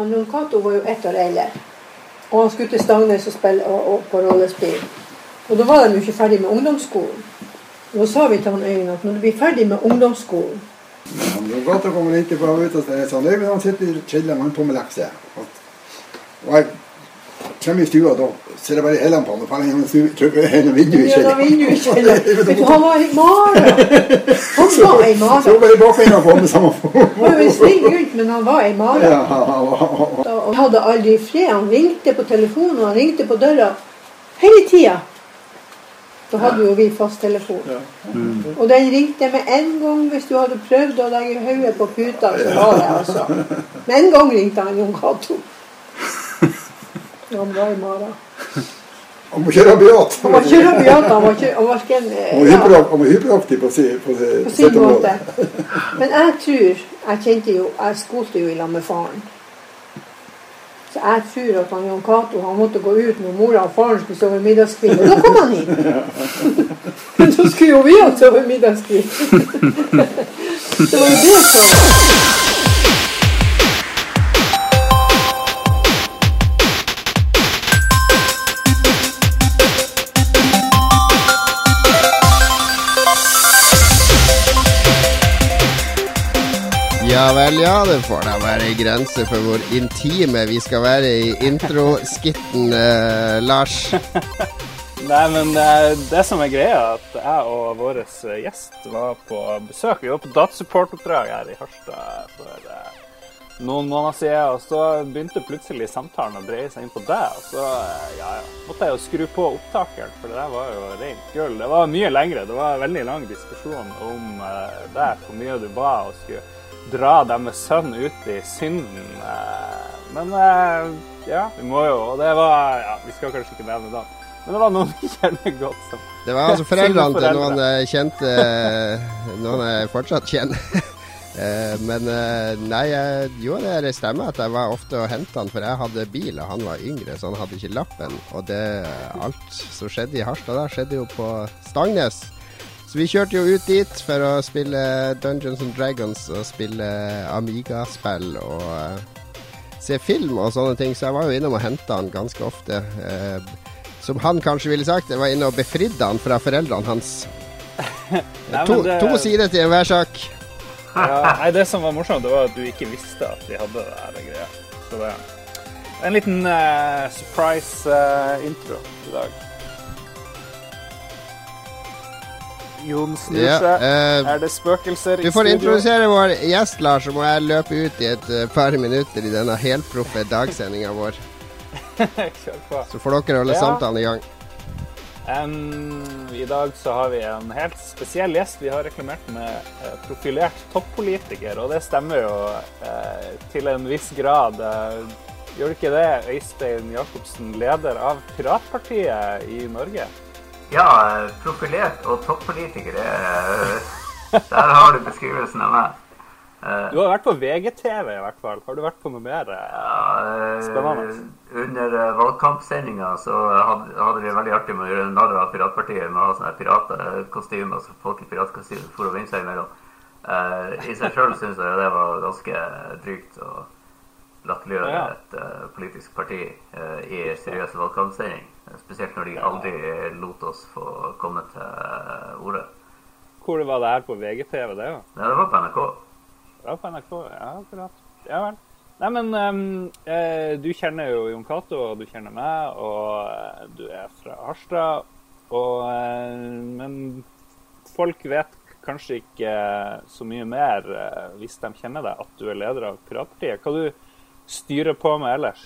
Han Jon Cato var jo ett år eldre. Og han skulle til Stangnes og spille og, og på rollespill. Og da var de jo ikke ferdig med ungdomsskolen. Og da sa vi til han Øyvind at når du blir ferdig med ungdomsskolen Han Jon Cato kommer ikke bare ut og sier sånn Øyvind han sitter i chiller, han på med lekser. Og jeg kommer i stua, da ser jeg bare hælene på han gjennom vinduet han var ei mare. Han var ei Så bare bakbeina på med samme Han var snill gutt, men han var ei mare. Ja, han hadde aldri fred. Han ringte på telefonen, og han ringte på døra hele tida. Da hadde jo vi fasttelefon. Og den ringte med en gang hvis du hadde prøvd å legge hodet på puta. så var det altså. Med en gang ringte han Jon Cato. Han var i mara. Han må kjøre rabiat. Han var ikke rabiat, han var ikke han var ikke ja, han var hyperaktiv på, si, på, si, på sin måte. Men jeg tror Jeg kjente jo Jeg skolte jo i lag med faren. Så jeg tror at han Jan Cato han måtte gå ut når mora og faren skulle sove middagskveld. Og da kom han inn! Men så skulle jo vi ha sove middagskveld. Det var jo det som vel, ja. Det får da være grenser for hvor intime vi skal være i introskitten, eh, Lars. Nei, men det, det som er greia, at jeg og vår gjest var på besøk. Vi var på datasupportoppdrag her i Harstad for eh, noen måneder siden. Og så begynte plutselig samtalen å dreie seg inn på deg. Og så eh, ja, ja, måtte jeg jo skru på opptakeren, for det der var jo rent gull. Det var mye lengre. Det var en veldig lang diskusjon om eh, deg, hvor mye du var og skulle dra deres sønn ut i synden. eh. Men eh, ja, vi må jo Og det var Ja, vi skal kanskje ikke nevne navn. Men det var noen vi kjenner godt som Det var altså foreldrene til noen jeg kjente Noen jeg fortsatt kjenner. Eh, Men eh, nei, jeg gjorde det stemmer at jeg var ofte og hentet han, for jeg hadde bil, og han var yngre, så han hadde ikke lappen. Og det, alt som skjedde i Harstad da, skjedde jo på Stangnes. Så vi kjørte jo ut dit for å spille Dungeons and Dragons og spille Amiga-spill og uh, se film og sånne ting, så jeg var jo innom og henta han ganske ofte. Uh, som han kanskje ville sagt, jeg var inne og befridde han fra foreldrene hans. Nei, To, det- to sider til enhver sak. Ja, nei, det som var morsomt, det var at du ikke visste at vi hadde det her greia. Så det en liten uh, surprise eh, intro i dag. Jon snur Ja, seg. eh, er det spøkelser i studio? Du får introdusere vår gjest, Lars, så må jeg løpe ut i et uh, par minutter i denne helproffe dagsendinga vår. Kjør på. Så får dere holde Ja. samtalen i gang. Um, I dag så har vi en helt spesiell gjest. Vi har reklamert med uh, profilert toppolitiker, og det stemmer jo uh, til en viss grad. Uh, gjør det ikke det, Øystein Jacobsen, leder av Piratpartiet i Norge? Ja, profilert og toppolitiker, er- Der har du beskrivelsen av meg. Eh, Du har vært på VGTV i hvert fall. Har du vært på noe mer? eh? ja, eh, Spennende. Under eh, valgkampsendinga så hadde, vi veldig artig med å gjøre narr av Piratpartiet med å ha sånne piratkostymer, så folk i piratkostymer for å vinne seg imellom. Eh, I seg sjøl syns jeg det var ganske drygt å latterliggjøre et eh, politisk parti eh, i seriøs valgkampsending. Spesielt når de aldri lot oss få komme til orde. Hvor var det her på VGTV, det? var? Nei, det var på NRK. Det var på NRK. Ja, akkurat. Ja vel. Nei, men eh, du kjenner jo Jon Cato, og du kjenner meg, og eh, du er fra Harstad. Og, men folk vet kanskje ikke så mye mer, hvis de kjenner deg, at du er leder av Piratpartiet. Hva du styrer på med ellers?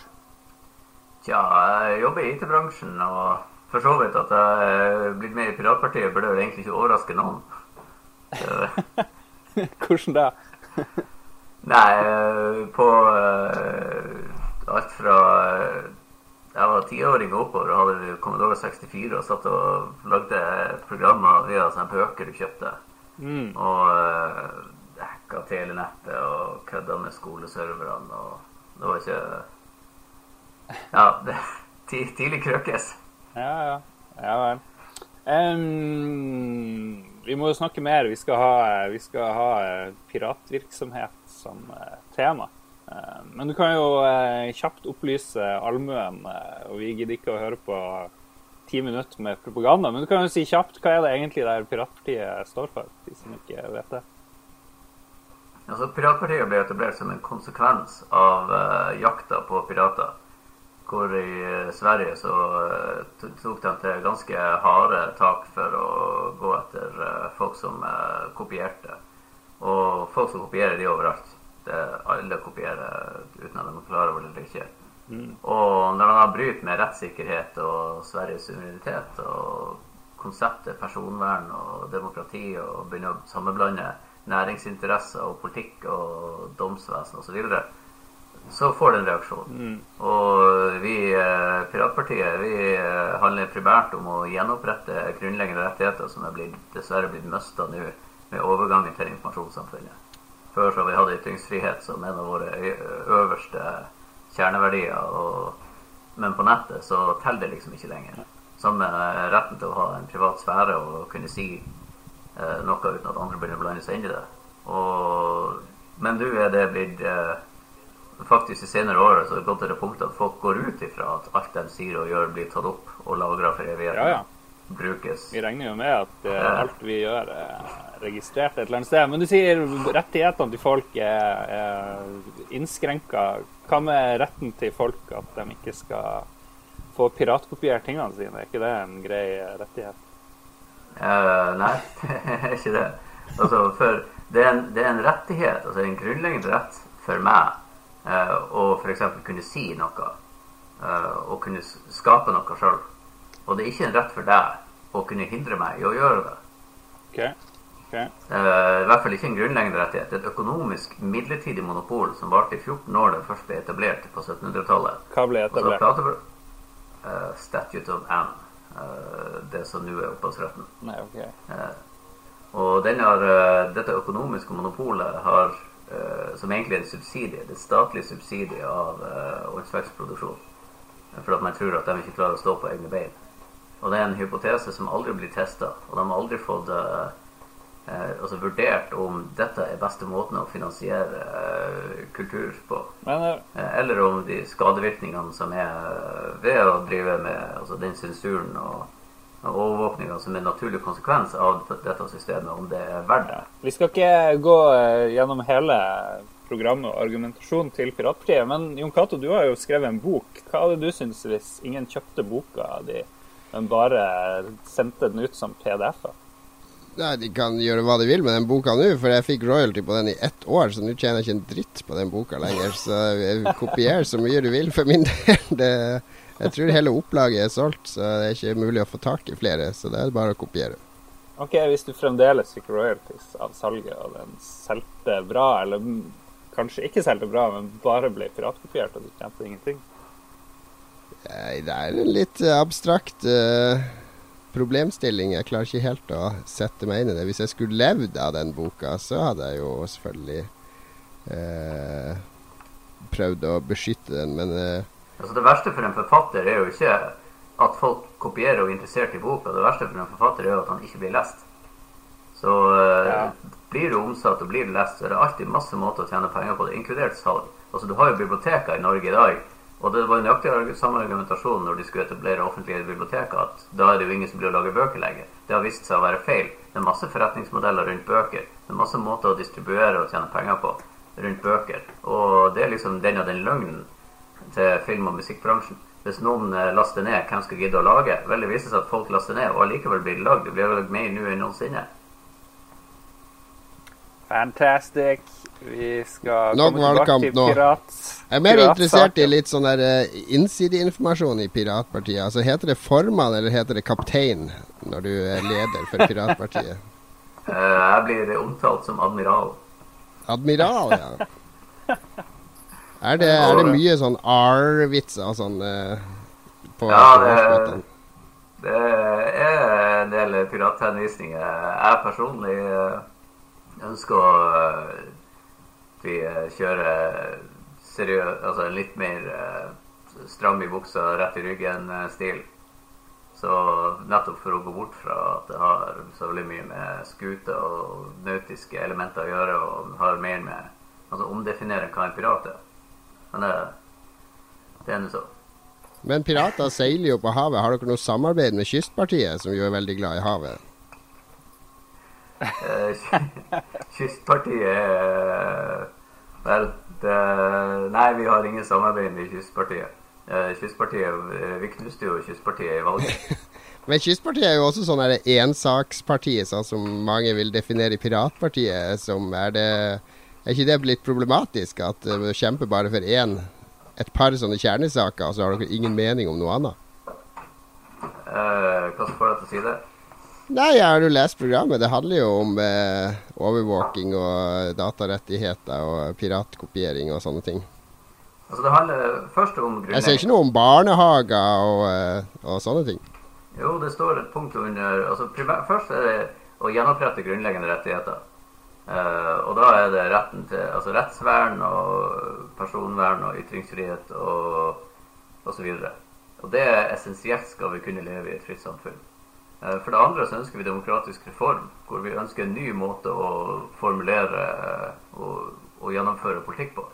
Tja, jeg jobber i IT-bransjen, og for så vidt at jeg er blitt med i Piratpartiet, burde vel egentlig ikke overraske noen. Hvordan da? nei, eh, på eh, alt fra eh, jeg var tiåring og oppover og hadde Commodore 64 og satt og lagde programmer via sånne bøker du kjøpte. Mm. Og uh, hacka telenettet og kødda med skoleserverne. Og det var ikke Ja, det, tidlig krøkes. Ja, ja. Ja vel. Um, vi må jo snakke mer. Vi skal ha, vi skal ha eh, piratvirksomhet som eh, tema. Men du kan jo eh, kjapt opplyse allmuen, og vi gidder ikke å høre på ti minutter med propaganda, men du kan jo si kjapt hva er det egentlig der Piratpartiet står for, de som ikke vet det. Altså, Piratpartiet ble etablert som en konsekvens av jakta på pirater. Hvor i eh, Sverige så eh, tok de til ganske harde tak for å gå etter eh, folk som kopierte. Og folk som kopierer, de er overalt. Det, alle kopierer uten at de er klar over det eller ikke. Og når de bryter med rettssikkerhet og Sveriges suverenitet og konseptet personvern og demokrati og begynner å sammenblande næringsinteresser og politikk og domsvesen osv., så, videre, så får det en reaksjon. Og eh, vi eh, handler primært om å gjenopprette grunnleggende rettigheter som er blitt, dessverre blitt mista nå med overgangen til informasjonssamfunnet. Før så har vi hatt ytringsfrihet som en av våre øverste kjerneverdier. Og, men på nettet så teller det liksom ikke lenger. Med retten til å ha en privat sfære og kunne si eh, noe uten at andre begynner å blande seg inn i det. Og, men nå er det blitt eh, Faktisk de senere årene så har det gått til det punktet at folk går ut ifra at alt de sier og gjør, blir tatt opp og lagra for evigheten. Ja, ja. Brukes. Vi regner jo med at uh, alt vi gjør, er registrert et eller annet sted. Men du sier rettighetene til folk er, er innskrenka. Hva med retten til folk at de ikke skal få piratkopiert tingene sine? Er ikke det en grei rettighet? Uh, nei, det er ikke det. Altså, for det er, en, det er en rettighet, altså en grunnleggende rett for meg eh, å f.eks. kunne si noe. eh, og kunne skape noe sjøl. Og det er ikke en rett for deg å kunne hindre meg i å gjøre det. Ok, ok. Eh, I hvert fall ikke en grunnleggende rettighet. Et økonomisk midlertidig monopol som varte i 14 år det først ble etablert på 1700-tallet. Hva ble etablert? eh, Statute of Anne. eh, det som nå er opphavsretten. Nei, ok. Og den har, dette økonomiske monopolet har, som egentlig er en subsidie, det statlige subsidiet av uh, åndsverksproduksjon. For at man tror at de ikke klarer å stå på egne bein. Og det er en hypotese som aldri blir testa. Og de har aldri fått eh, eh, altså vurdert om dette er beste måten å finansiere eh, kultur på. Men eh, Eh, Eller om de skadevirkningene som er eh, ved å drive med altså den sensuren og overvåkninga som er en naturlig konsekvens av dette systemet, om det er verdt det. vi skal ikke gå eh, gjennom hele programmet og argumentasjonen til Piratpartiet, men Jon Cato, du har jo skrevet en bok. Hva hadde du syntes hvis ingen kjøpte boka di, men bare sendte den ut som PDF-er? Nei, De kan gjøre hva de vil med den boka nå, for jeg fikk royalty på den i ett år, så nå tjener jeg ikke en dritt på den boka lenger. Så kopier så mye du vil for min del. Det, jeg tror hele opplaget er solgt, så det er ikke mulig å få tak i flere. Så det er bare å kopiere. Ok, Hvis du fremdeles fikk royalties av salget, og den solgte bra, eller kanskje ikke solgte bra, men bare ble piratkopiert, og du tjente ingenting Nei, det er en litt abstrakt uh, problemstilling. Jeg klarer ikke helt å sette meg inn i det. Hvis jeg skulle levd av den boka, så hadde jeg jo selvfølgelig uh, prøvd å beskytte den, men eh, Altså Det verste for en forfatter er jo ikke at folk kopierer og er interessert i boka. Det verste for en forfatter er jo at han ikke blir lest. Så eh, Ja. blir du omsatt og blir lest, så er det alltid masse måter å tjene penger på det, inkludert salg. Altså Du har jo biblioteker i Norge i dag. Og det var nøyaktig samme argumentasjon når de skulle etablere offentlige biblioteker, at da er det jo ingen som blir å lage bøker lenger. Det har vist seg å være feil. Det er masse forretningsmodeller rundt bøker. Det er masse måter å distribuere og tjene penger på rundt bøker. Og det er liksom den og den løgnen til film- og musikkbransjen. Hvis noen eh, laster ned, hvem skal gidde å lage? Vel, det viser seg at folk laster ned, og allikevel blir det lagd. Det blir lagd mer nå enn noensinne. Fantastic. Vi skal Nok komme tilbake til pirat. Jeg er mer interessert i litt sånn der eh, innsideinformasjon i Piratpartiet. Altså Heter det formann eller heter det kaptein når du er leder for Piratpartiet? Eh, Jeg blir omtalt som admiral. Admiral, ja. Er det, er det mye sånn R-vitser og sånn eh, på Ja, det- Det er en del pirathenvisninger. Jeg personlig eh, ønsker å eh, vi eh, kjører seriøs, altså en litt mer stram i buksa, rett i ryggen-stil. Så nettopp for å gå bort fra at det har så veldig mye med skuter og nautiske elementer å gjøre, og har mer med altså omdefinere hva en pirat er. Men det, det er nå så. Men pirater seiler jo på havet. Har dere noe samarbeid med Kystpartiet, som jo er veldig glad i havet? Eh, Kystpartiet eh, Vel, det, nei, vi har ingen samarbeid med Kystpartiet. Eh, Kystpartiet, eh, Vi knuste jo Kystpartiet i valget. Men Kystpartiet er jo også sånn ensaksparti, sånn som mange vil definere Piratpartiet. Som er det Er ikke det litt problematisk at uh, kjemper bare for én, et par sånne kjernesaker, og så har dere ingen mening om noe annet? Eh, hva får deg til å si det? Nei, jeg har jo lest programmet. Det handler jo om eh, overvåking og datarettigheter og piratkopiering og sånne ting. Altså, det handler først om Jeg ser ikke noe om barnehager og, eh, og sånne ting. Jo, det står et punkt under altså primær, Først er det å gjenopprette grunnleggende rettigheter. Eh, og da er det retten til altså rettsvern og personvern og ytringsfrihet og osv. Og det er essensielt skal vi kunne leve i et fritt samfunn. Eh, for det andre så ønsker vi demokratisk reform, hvor vi ønsker en ny måte å formulere eh, og, og gjennomføre politikk på.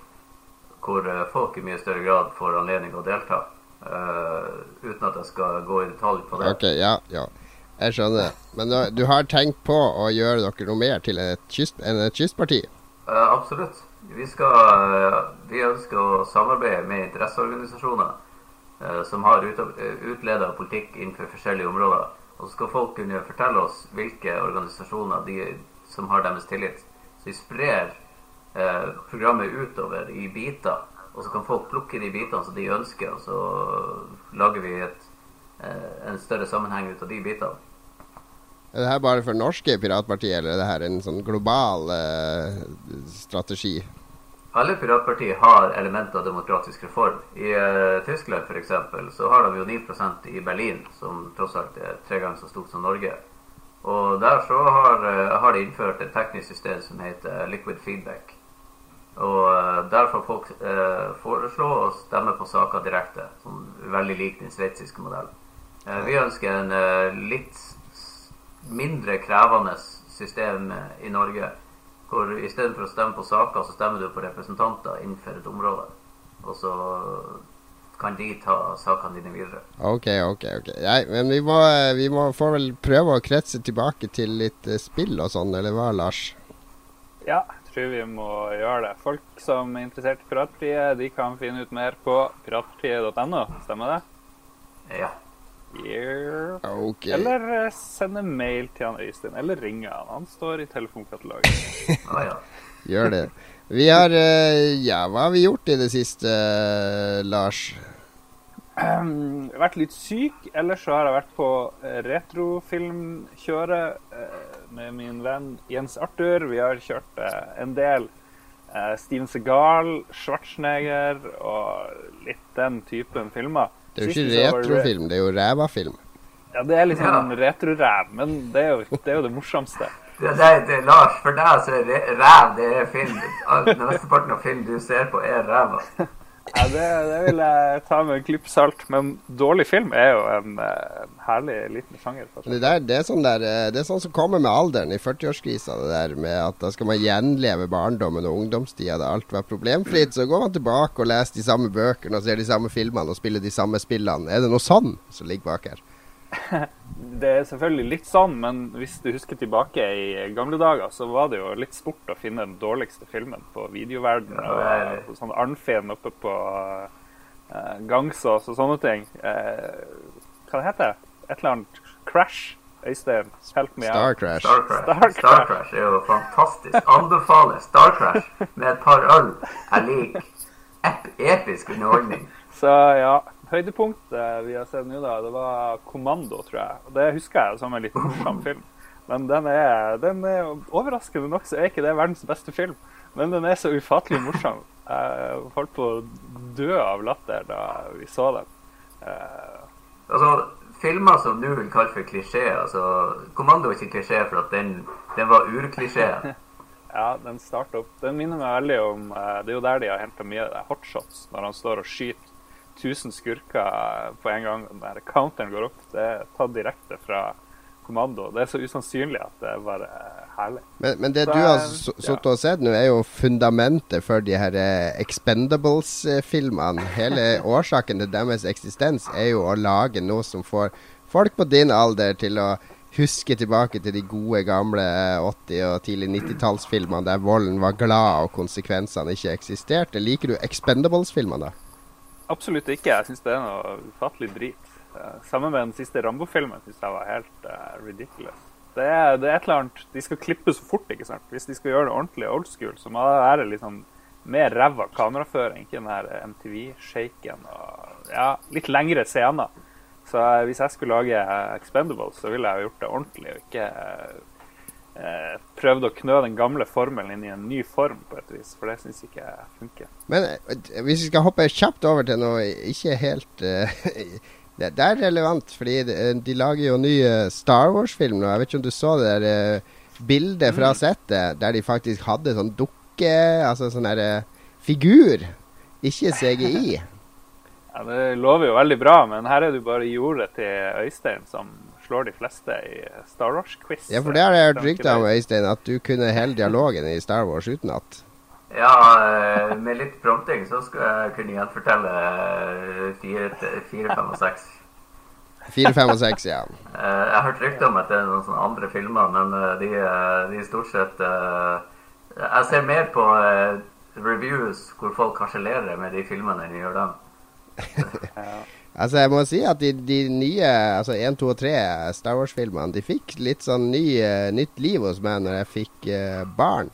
Hvor folk i mye større grad får anledning å delta. Uh, uten at jeg skal gå i detalj på det. Ok, ja, ja. Jeg skjønner. Men du, du har tenkt på å gjøre dere noe mer til et, kyst, enn et kystparti? Uh, absolutt. Vi, skal, uh, vi ønsker å samarbeide med interesseorganisasjoner som har ut, utleda politikk innenfor forskjellige områder. Og så skal folk kunne fortelle oss hvilke organisasjoner de, som har deres tillit. Så vi sprer programmet utover i biter og så kan folk plukke de bitene som de ønsker, og så lager vi et, eh, en større sammenheng ut av de bitene. Er det her bare for norske piratpartier, eller er det her en sånn global eh, strategi? Alle piratpartier har elementer av demokratisk reform. I uh, Tyskland f.eks. så har de jo 9% i Berlin, som tross alt er tre ganger så stort som Norge. Og der så har, uh, har de innført et teknisk system som heter liquid feedback. Og uh, der får folk foreslå å stemme på saker direkte, som veldig lik den sveitsiske modellen. Vi ønsker en litt mindre krevende system i Norge, hvor istedenfor å stemme på saker, så stemmer du på representanter innenfor et område. Og så kan de ta sakene dine videre. Ok, ok. ok. Nei, men vi må, vi må få vel prøve å kretse tilbake til litt spill og sånn, eller hva, Lars? Ja, tror vi må gjøre det. Folk som er interessert i Piratpartiet, de kan finne ut mer på piratpartiet.no. Stemmer det? Ja. Yeah. Okay. Eller eh, sende mail til han Øystein, eller ringe han. Han står i telefonkatalogen. ah, ja. Gjør det. Vi har eh, Ja, hva har vi gjort i det siste, eh, Lars? Um, vært litt syk. Ellers så har jeg vært på retrofilmkjøret med min venn Jens Arthur. Vi har kjørt uh, en del uh, Steven Segal, Schwarzenegger og litt den typen filmer. Det er jo ikke retrofilm, det er jo ræva-film. Ja, det er litt sånn ja. retroræv, men det er, jo, det er, jo, det morsomste. Det, det, det, Lars, for deg så er ræv det er film. Mesteparten av film du ser på, er ræva. Ja, det, det, vil jeg ta med en klype salt. Men dårlig film er jo en, en herlig liten sjanger. Det, der, det, er sånn der, eh, det er sånn som kommer med alderen i 40-årskrisa. Det der med at da skal man gjenleve barndommen og ungdomstida da alt var problemfritt. Så går man tilbake og leser de samme bøkene og ser de samme filmene og spiller de samme spillene. Er det noe sånn som ligger bak her? Det er selvfølgelig litt sånn, men hvis du husker tilbake i gamle dager, så var det jo litt sport å finne den dårligste filmen på videoverden. Og, og sånn Arnfinn oppe på uh, Gangsås og sånne ting. Uh, hva det heter det? Et eller annet Crash? Øystein, help me Star Crash. Star Crash. Star Crash. Star Crash er jo fantastisk. Anbefaler Star Crash med et par øl. Jeg liker ep episk underholdning. Så ja, høydepunktet vi har sett nå, da, det var 'Kommando', tror jeg. Og Det husker jeg som en litt morsom film. Men den er, den er overraskende nok så er ikke det verdens beste film. Men den er så ufattelig morsom. Jeg holdt på å dø av latter da vi så den. Uh, altså, filmer som du vil kalle for klisjé altså, 'Kommando' er ikke klisjé for at den, den var urklisjé. ja, den starter opp. Den minner meg veldig om uh, Det er jo der de har henta mye av hotshots, når han står og skyter 1000 skurker på en gang. Når counteren går opp. Det er tatt direkte fra kommando. Det er så usannsynlig at det er bare herlig. Men, men det Så, du har sittet ja. og sett nå, er jo fundamentet for de her eh, Expendables-filmene. Hele årsaken til deres eksistens er jo å lage noe som får folk på din alder til å huske tilbake til de gode, gamle eh, 80- og tidlig 90-tallsfilmene der volden var glad og konsekvensene ikke eksisterte. Liker du Expendables-filmene, da? Absolutt ikke. Jeg syns det er noe ufattelig drit. Eh, Sammen med den siste Rambo-filmen syns jeg var helt uh, ridiculous. Det er, det er et eller annet De skal klippe så fort, ikke sant. Hvis de skal gjøre det ordentlig old school, så må det være liksom mer ræva kameraføring, ikke den her MTV-shaken og ja, litt lengre scener. Så eh, hvis jeg skulle lage Expendables, så ville jeg gjort det ordentlig, og ikke eh, prøvd å knø den gamle formelen inn i en ny form, på et vis. For det syns ikke jeg funker. Men eh, hvis vi skal hoppe kjapt over til noe ikke helt eh, det, det er relevant, fordi de, de lager jo ny eh, Star Wars-film nå. Jeg vet ikke om du så det der eh, bildet fra settet der de faktisk hadde sånn dukke, altså sånn derre eh, figur, ikke CGI. Ja, Det lover jo veldig bra, men her er det jo bare jordet til Øystein som slår de fleste i Star Wars-quiz. Ja, for det har jeg hørt rykter om, Øystein, at du kunne hele dialogen i Star Wars utenat. Ja, eh, med litt prompting så skulle jeg kunne gjenfortelle eh, fire, fire, fem og seks. Fire, fem og seks, ja. Eh, Jeg har hørt rykter om at det er noen sånne andre filmer, men de, de er stort sett Jeg ser mer på reviews hvor folk harselerer med de filmene enn de gjør dem. Altså, jeg må si at de, de nye altså 1, 2 og 3 Star Wars-filmene De fikk litt sånn ny, uh, nytt liv hos meg når jeg fikk uh, barn.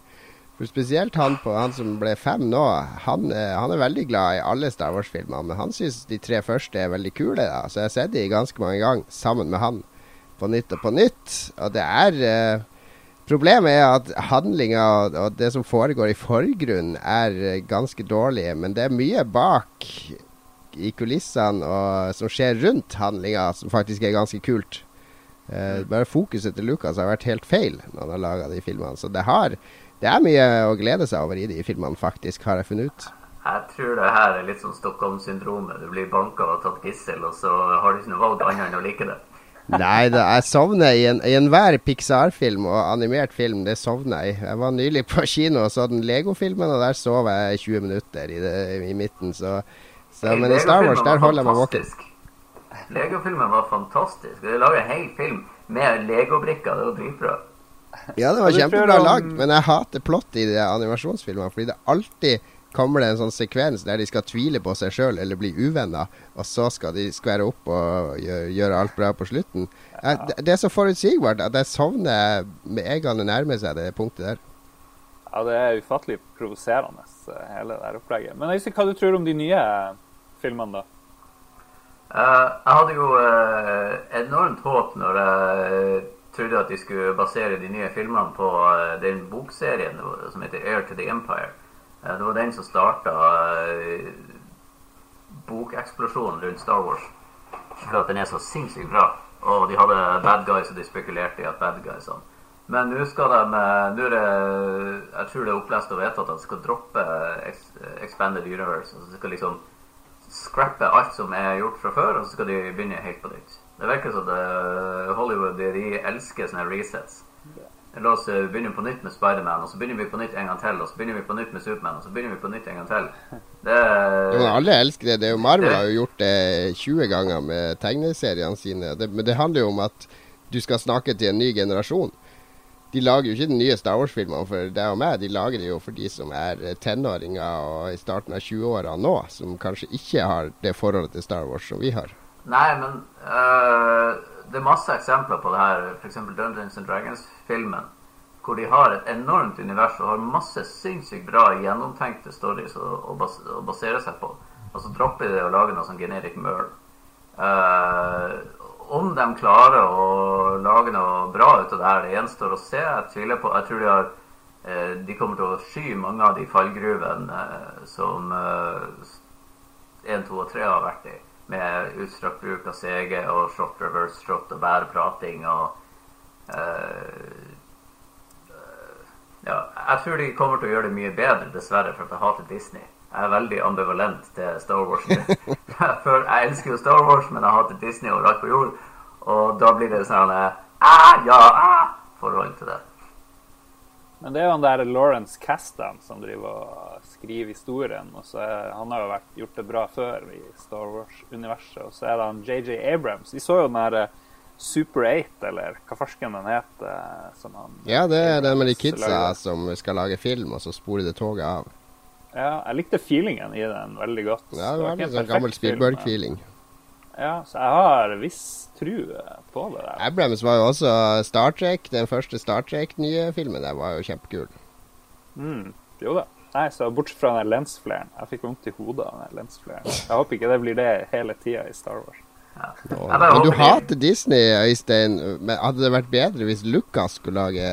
For Spesielt han, på, han som ble fem nå. Han, uh, han er veldig glad i alle Star Wars-filmene, men han syns de tre første er veldig kule. Da. Så jeg har sett de ganske mange ganger sammen med han på nytt og på nytt. Og det er Problemet er at handlinga og, det som foregår i forgrunnen, er ganske dårlig. Men det er mye bak i kulissene og som skjer rundt handlinga, som faktisk er ganske kult. Uh, bare fokuset til Lucas har vært helt feil når han har laga de filmene. Så det, har, det er mye å glede seg over i de filmene, faktisk, har jeg funnet ut. Jeg tror det her er litt sånn Stockholm-syndromet. Du blir banka og tatt gissel, og så har du ikke noe valg annet enn å like det. Nei, da, jeg sovner i, en, i enhver Pixar-film og animert film. Det sovner jeg. Jeg var nylig på kino og så den Lego-filmen, og der sov jeg 20 minutter i, det, i midten. Så, så, men i Star Wars, der holder jeg meg våken. Legofilmen var fantastisk. De lager en hel film med Lego-brikker. Det var dritbra. Ja, det var kjempebra lag, lagd, men jeg hater plott i de animasjonsfilmene. Fordi det alltid kommer det en sånn sekvens der de skal tvile på seg sjøl eller bli uvenner, og så skal de skvære opp og gjøre, alt bra på slutten. Jeg, det, er så forutsigbart at jeg sovner med en gang det nærmer seg det punktet der. Ja, det er ufattelig provoserende, eh, hele det opplegget. Men Øystein, hva du tror om de nye filmene, da? Eh, jeg hadde jo eh, enormt håp når jeg trodde at de skulle basere de nye filmene på eh, den bokserien som heter Air to the Empire. Det var den som starta bokeksplosjonen rundt Star Wars. For at den er så sinnssykt bra. Og de hadde bad guys, og de spekulerte i at bad guys sånn. Men nå skal de Nå er det Jeg tror det er opplest og vedtatt at de skal droppe Expanded Universe. Altså de skal liksom scrappe alt som er gjort fra før, og så skal de begynne helt på nytt. Det virker som at Hollywood de, elsker sånne resets. La oss eh, begynne på nytt med Spiderman, og så begynner vi på nytt en gang til. Og så begynner vi på nytt med Superman, og så begynner vi på nytt en gang til. Det, Jo, alle elsker det. det jo Marvel har jo gjort det 20 ganger med tegneseriene sine. Det, men det handler jo om at du skal snakke til en ny generasjon. De lager jo ikke de nye Star Wars-filmene for deg og meg, de lager det jo for de som er eh, tenåringer og i starten av 20-åra nå, som kanskje ikke har det forholdet til Star Wars som vi har. Nei, men øh, det er masse eksempler på det her. F.eks. Dungeons and Dragons-filmen. Hvor de har et enormt univers og har masse sinnssykt bra gjennomtenkte stories å, å, bas å basere seg på. Og så dropper de å lage noe sånn generic møl. Eh, om de klarer å lage noe bra ut av det her, det gjenstår å se. Jeg tviler på Jeg tror de har eh, De kommer til å sky mange av de fallgruvene eh, som eh, 1, 2 og 3 har vært i. Med utstrakt bruk av CG og shot reverse shot og bæreprating og eh, Ja, jeg tror de kommer til å gjøre det mye bedre, dessverre, for at jeg hater Disney. Jeg er veldig ambivalent til Star Wars. For jeg elsker jo Star Wars, men jeg hater Disney og overalt på jord. Og da blir det sånn eh, ah, ja, ah, forhold til det. Men det er jo han der Lawrence Kasdan som driver og skriver historien. og så er, Han har jo vært, gjort det bra før i Star Wars-universet. Og så er det han JJ Abrams. Vi så jo den der eh, Super 8, eller hva farsken den heter. eh, Som han, Ja, det er det med de kidsa som skal lage film, og så sporer det toget av. Ja, jeg likte feelingen i den veldig godt. Ja, det var var litt en sånn gammel Spielberg-feeling. Ja, så jeg har viss tru på det der. Abrams var jo også Star Trek. Den første Star Trek-nye filmen der var jo kjempekul. Mm, jo da. Nei, så bortsett fra den lensflaren. Jeg fikk vondt i hodet av den lensflaren. Jeg håper ikke det blir det hele tida i Star Wars. Ja. Og, men du hater Disney, Øystein. Men hadde det vært bedre hvis Lucas skulle lage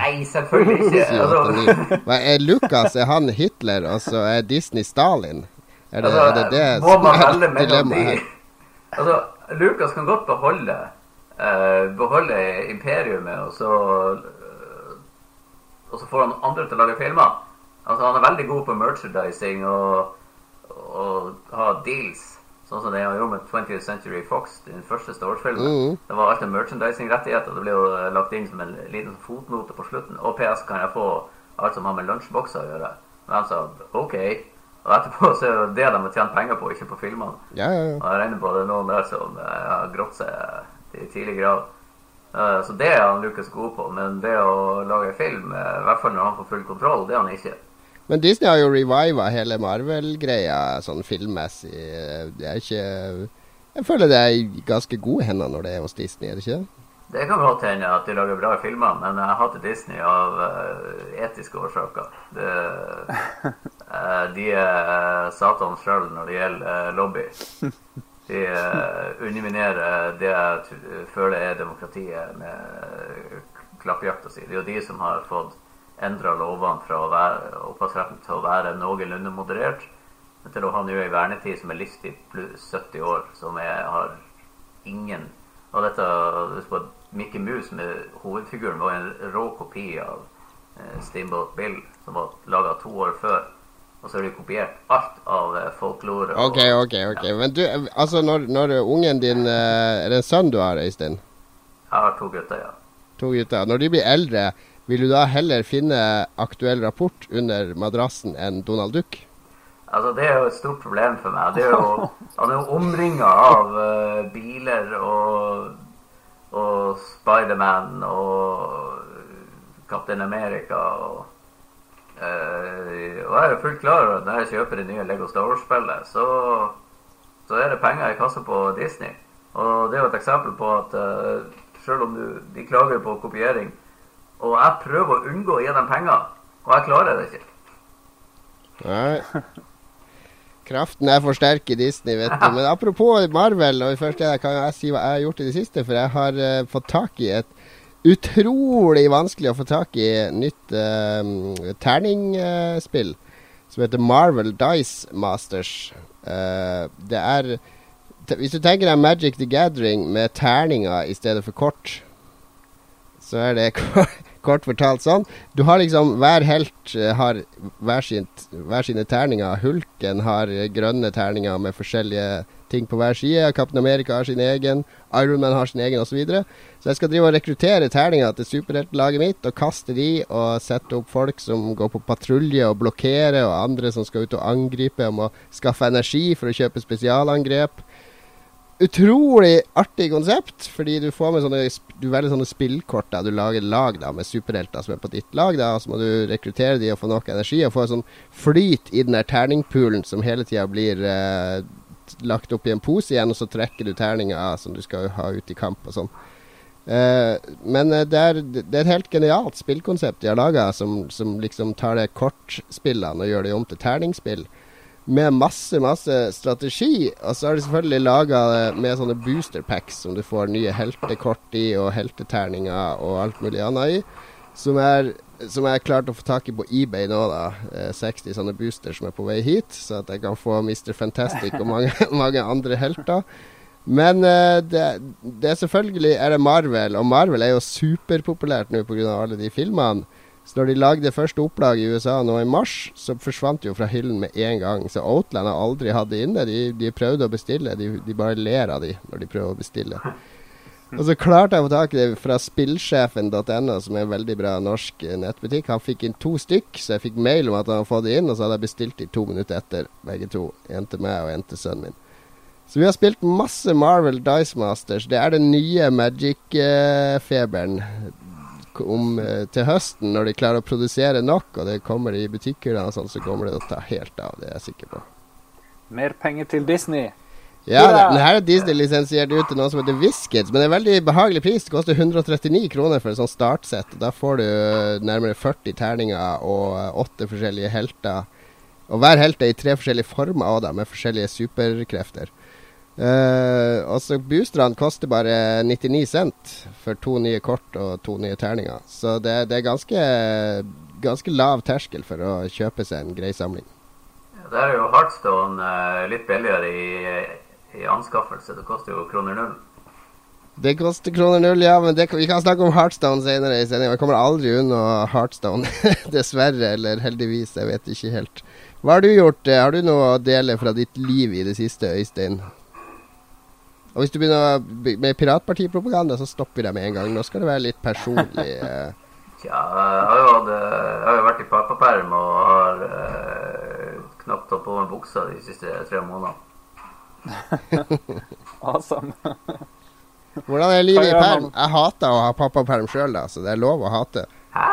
Nei, selvfølgelig ikke. 7, 8, Altså, 9? Hva er Lucas er han Hitler, og så er Disney Stalin? Er det er det, det må man velge mellom de? Altså, Lucas kan godt beholde uh, beholde imperiumet, og så uh, og så får han andre til å lage filmer. Altså, Han er veldig god på merchandising og, og ha deals, sånn som det han gjorde med 20th Century Fox, den første Star Wars-filmen. Mhm. Det var alltid merchandising-rettigheter. Det ble jo eh, lagt inn som en liten fotnote på slutten. Og PS kan jeg få alt som har med lunsjbokser å gjøre. Og de sa OK. Og etterpå så er det det de har tjent penger på, ikke på filmene. Ja, ja, ja. Og jeg regner på det er noen der som eh, har grått seg til tidlig grad. Eh, Så det er han Lucas god på, men det å lage film, eh, i hvert fall når han får full kontroll, det er han ikke. Men Disney har jo reviva hele Marvel-greia sånn filmmessig. Det er ikke Jeg føler det er i ganske gode hender når det er hos Disney, er det ikke det? Det kan godt hende at de lager bra filmer, men jeg hater Disney av uh, etiske årsaker. Det, uh, de er Satan sjøl når det gjelder uh, lobby. De underminerer det jeg føler er demokratiet med klappjakta si. Det er jo de som har fått endra lovene fra å være opphavsretten til å være noenlunde moderert, til å ha nå ei vernetid som er livstid pluss 70 år, som er, har ingen Og dette husk på at Mickey Mouse med hovedfiguren var en rå kopi av eh, Steamboat Bill, som var laga to år før. Og så har de kopiert alt av eh, folklore. OK, OK. ok Men du, altså når, når ungen din eh, Er det en sønn du har, Øystein? Jeg har to gutter, ja. To gutter. Når de blir eldre, vil du da heller finne aktuell rapport under madrassen enn Donald Duck? Altså, Det er jo et stort problem for meg. Det er jo, Han er jo omringa av uh, biler og, og Spiderman og Captain America. Og, uh, og jeg er jo fullt klar over at når jeg kjøper det nye Lego Star Wars-spillet, så, så er det penger i kassa på Disney. Og det er jo et eksempel på at uh, selv om du, de klager på kopiering, og jeg prøver å unngå å gi dem penger, og jeg klarer det ikke. Nei. Kraften er for sterk i Disney, vet du. Men apropos Marvel, og først kan jeg si hva jeg har gjort i det siste. For jeg har uh, fått tak i et utrolig vanskelig å få tak i nytt uh, terningspill som heter Marvel Dice Masters. Uh, det er Hvis du tenker deg Magic the Gathering med terninger i stedet for kort, så er det kort fortalt sånn. Du har liksom Hver helt eh, har hver, sitt, hver sine terninger. Hulken har eh, grønne terninger med forskjellige ting på hver side. Captain America har sin egen. Iron Man har sin egen osv. Så, videre. så jeg skal drive og rekruttere terninger til superheltlaget mitt og kaste de og sette opp folk som går på patrulje og blokkerer, og andre som skal ut og angripe og må skaffe energi for å kjøpe spesialangrep utrolig artig konsept, fordi du får med sånne Du velger sånne spillkort da du lager lag da med superhelter som er på ditt lag, da, så må du rekruttere de og få nok energi og få en sånn flyt i den der terningpoolen som hele tida blir eh, lagt opp i en pose igjen, og så trekker du terninger som du skal ha ut i kamp og sånn. Eh, men eh, det, er, det er et helt genialt spillkonsept de har laga, som, som liksom tar det kortspillene og gjør det om til terningspill med masse, masse strategi. Og så har de selvfølgelig laga det med sånne booster packs som du får nye heltekort i, og helteterninger og alt mulig annet i. Som er som jeg har klart å få tak i på eBay nå, da. Eh, 60 sånne booster som er på vei hit, så at jeg kan få Mr. Fantastic og mange, mange andre helter. Men eh, det, det er selvfølgelig er det Marvel, og Marvel er jo superpopulært nå pga. alle de filmene. Så når de lagde første opplag i USA nå i mars, så forsvant de jo fra hyllen med en gang. Så Outland har aldri hatt det inne. De, de prøvde å bestille, de, de bare ler av de når de prøver å bestille. Og så klarte jeg å få tak i det fra spillsjefen.no, som er en veldig bra norsk eh, nettbutikk. Han fikk inn to stykk, så jeg fikk mail om at han hadde fått det inn, og så hadde jeg bestilt de to minutter etter, begge to. En til meg og en til sønnen min. Så vi har spilt masse Marvel Dice Masters. Det er den nye Magic-feberen om eh, til høsten, når de klarer å produsere nok, og det kommer i butikkhyllene, sånn, så kommer det til å ta helt av. Det er jeg sikker på. Mer penger til Disney. Ja, den her er Disney lisensiert ut til noe som heter Whiskets, men det er veldig behagelig pris. Det koster 139 kroner for et sånt startsett. Da får du eh, nærmere 40 terninger og eh, åtte forskjellige helter. Og hver helt er i tre forskjellige former av dem, med forskjellige superkrefter. Uh, og så Bustrand koster bare 99 cent for to nye kort og to nye terninger. Så det, det er ganske, ganske lav terskel for å kjøpe seg en grei samling. Der er jo Heartstone uh, litt billigere i, i anskaffelse. Det koster jo kroner null. Det koster kroner null, ja, men det, vi kan snakke om Heartstone senere i sendinga. Vi kommer aldri unna Heartstone. Dessverre, eller heldigvis. Jeg vet ikke helt. Hva har du gjort? Eh, Har du noe å dele fra ditt liv i det siste, Øystein? Og hvis du begynner med piratpartipropaganda, så stopper vi deg med en gang. Nå skal det være litt personlig. ja, Tja, jeg har jo, eh, jeg har jo vært i pappaperm og har eh, knapt tatt på meg buksa de siste tre månedene. Awesome. Hvordan er livet i perm? Jeg hater å ha pappaperm sjøl, da, så det er lov å hate. Hæ?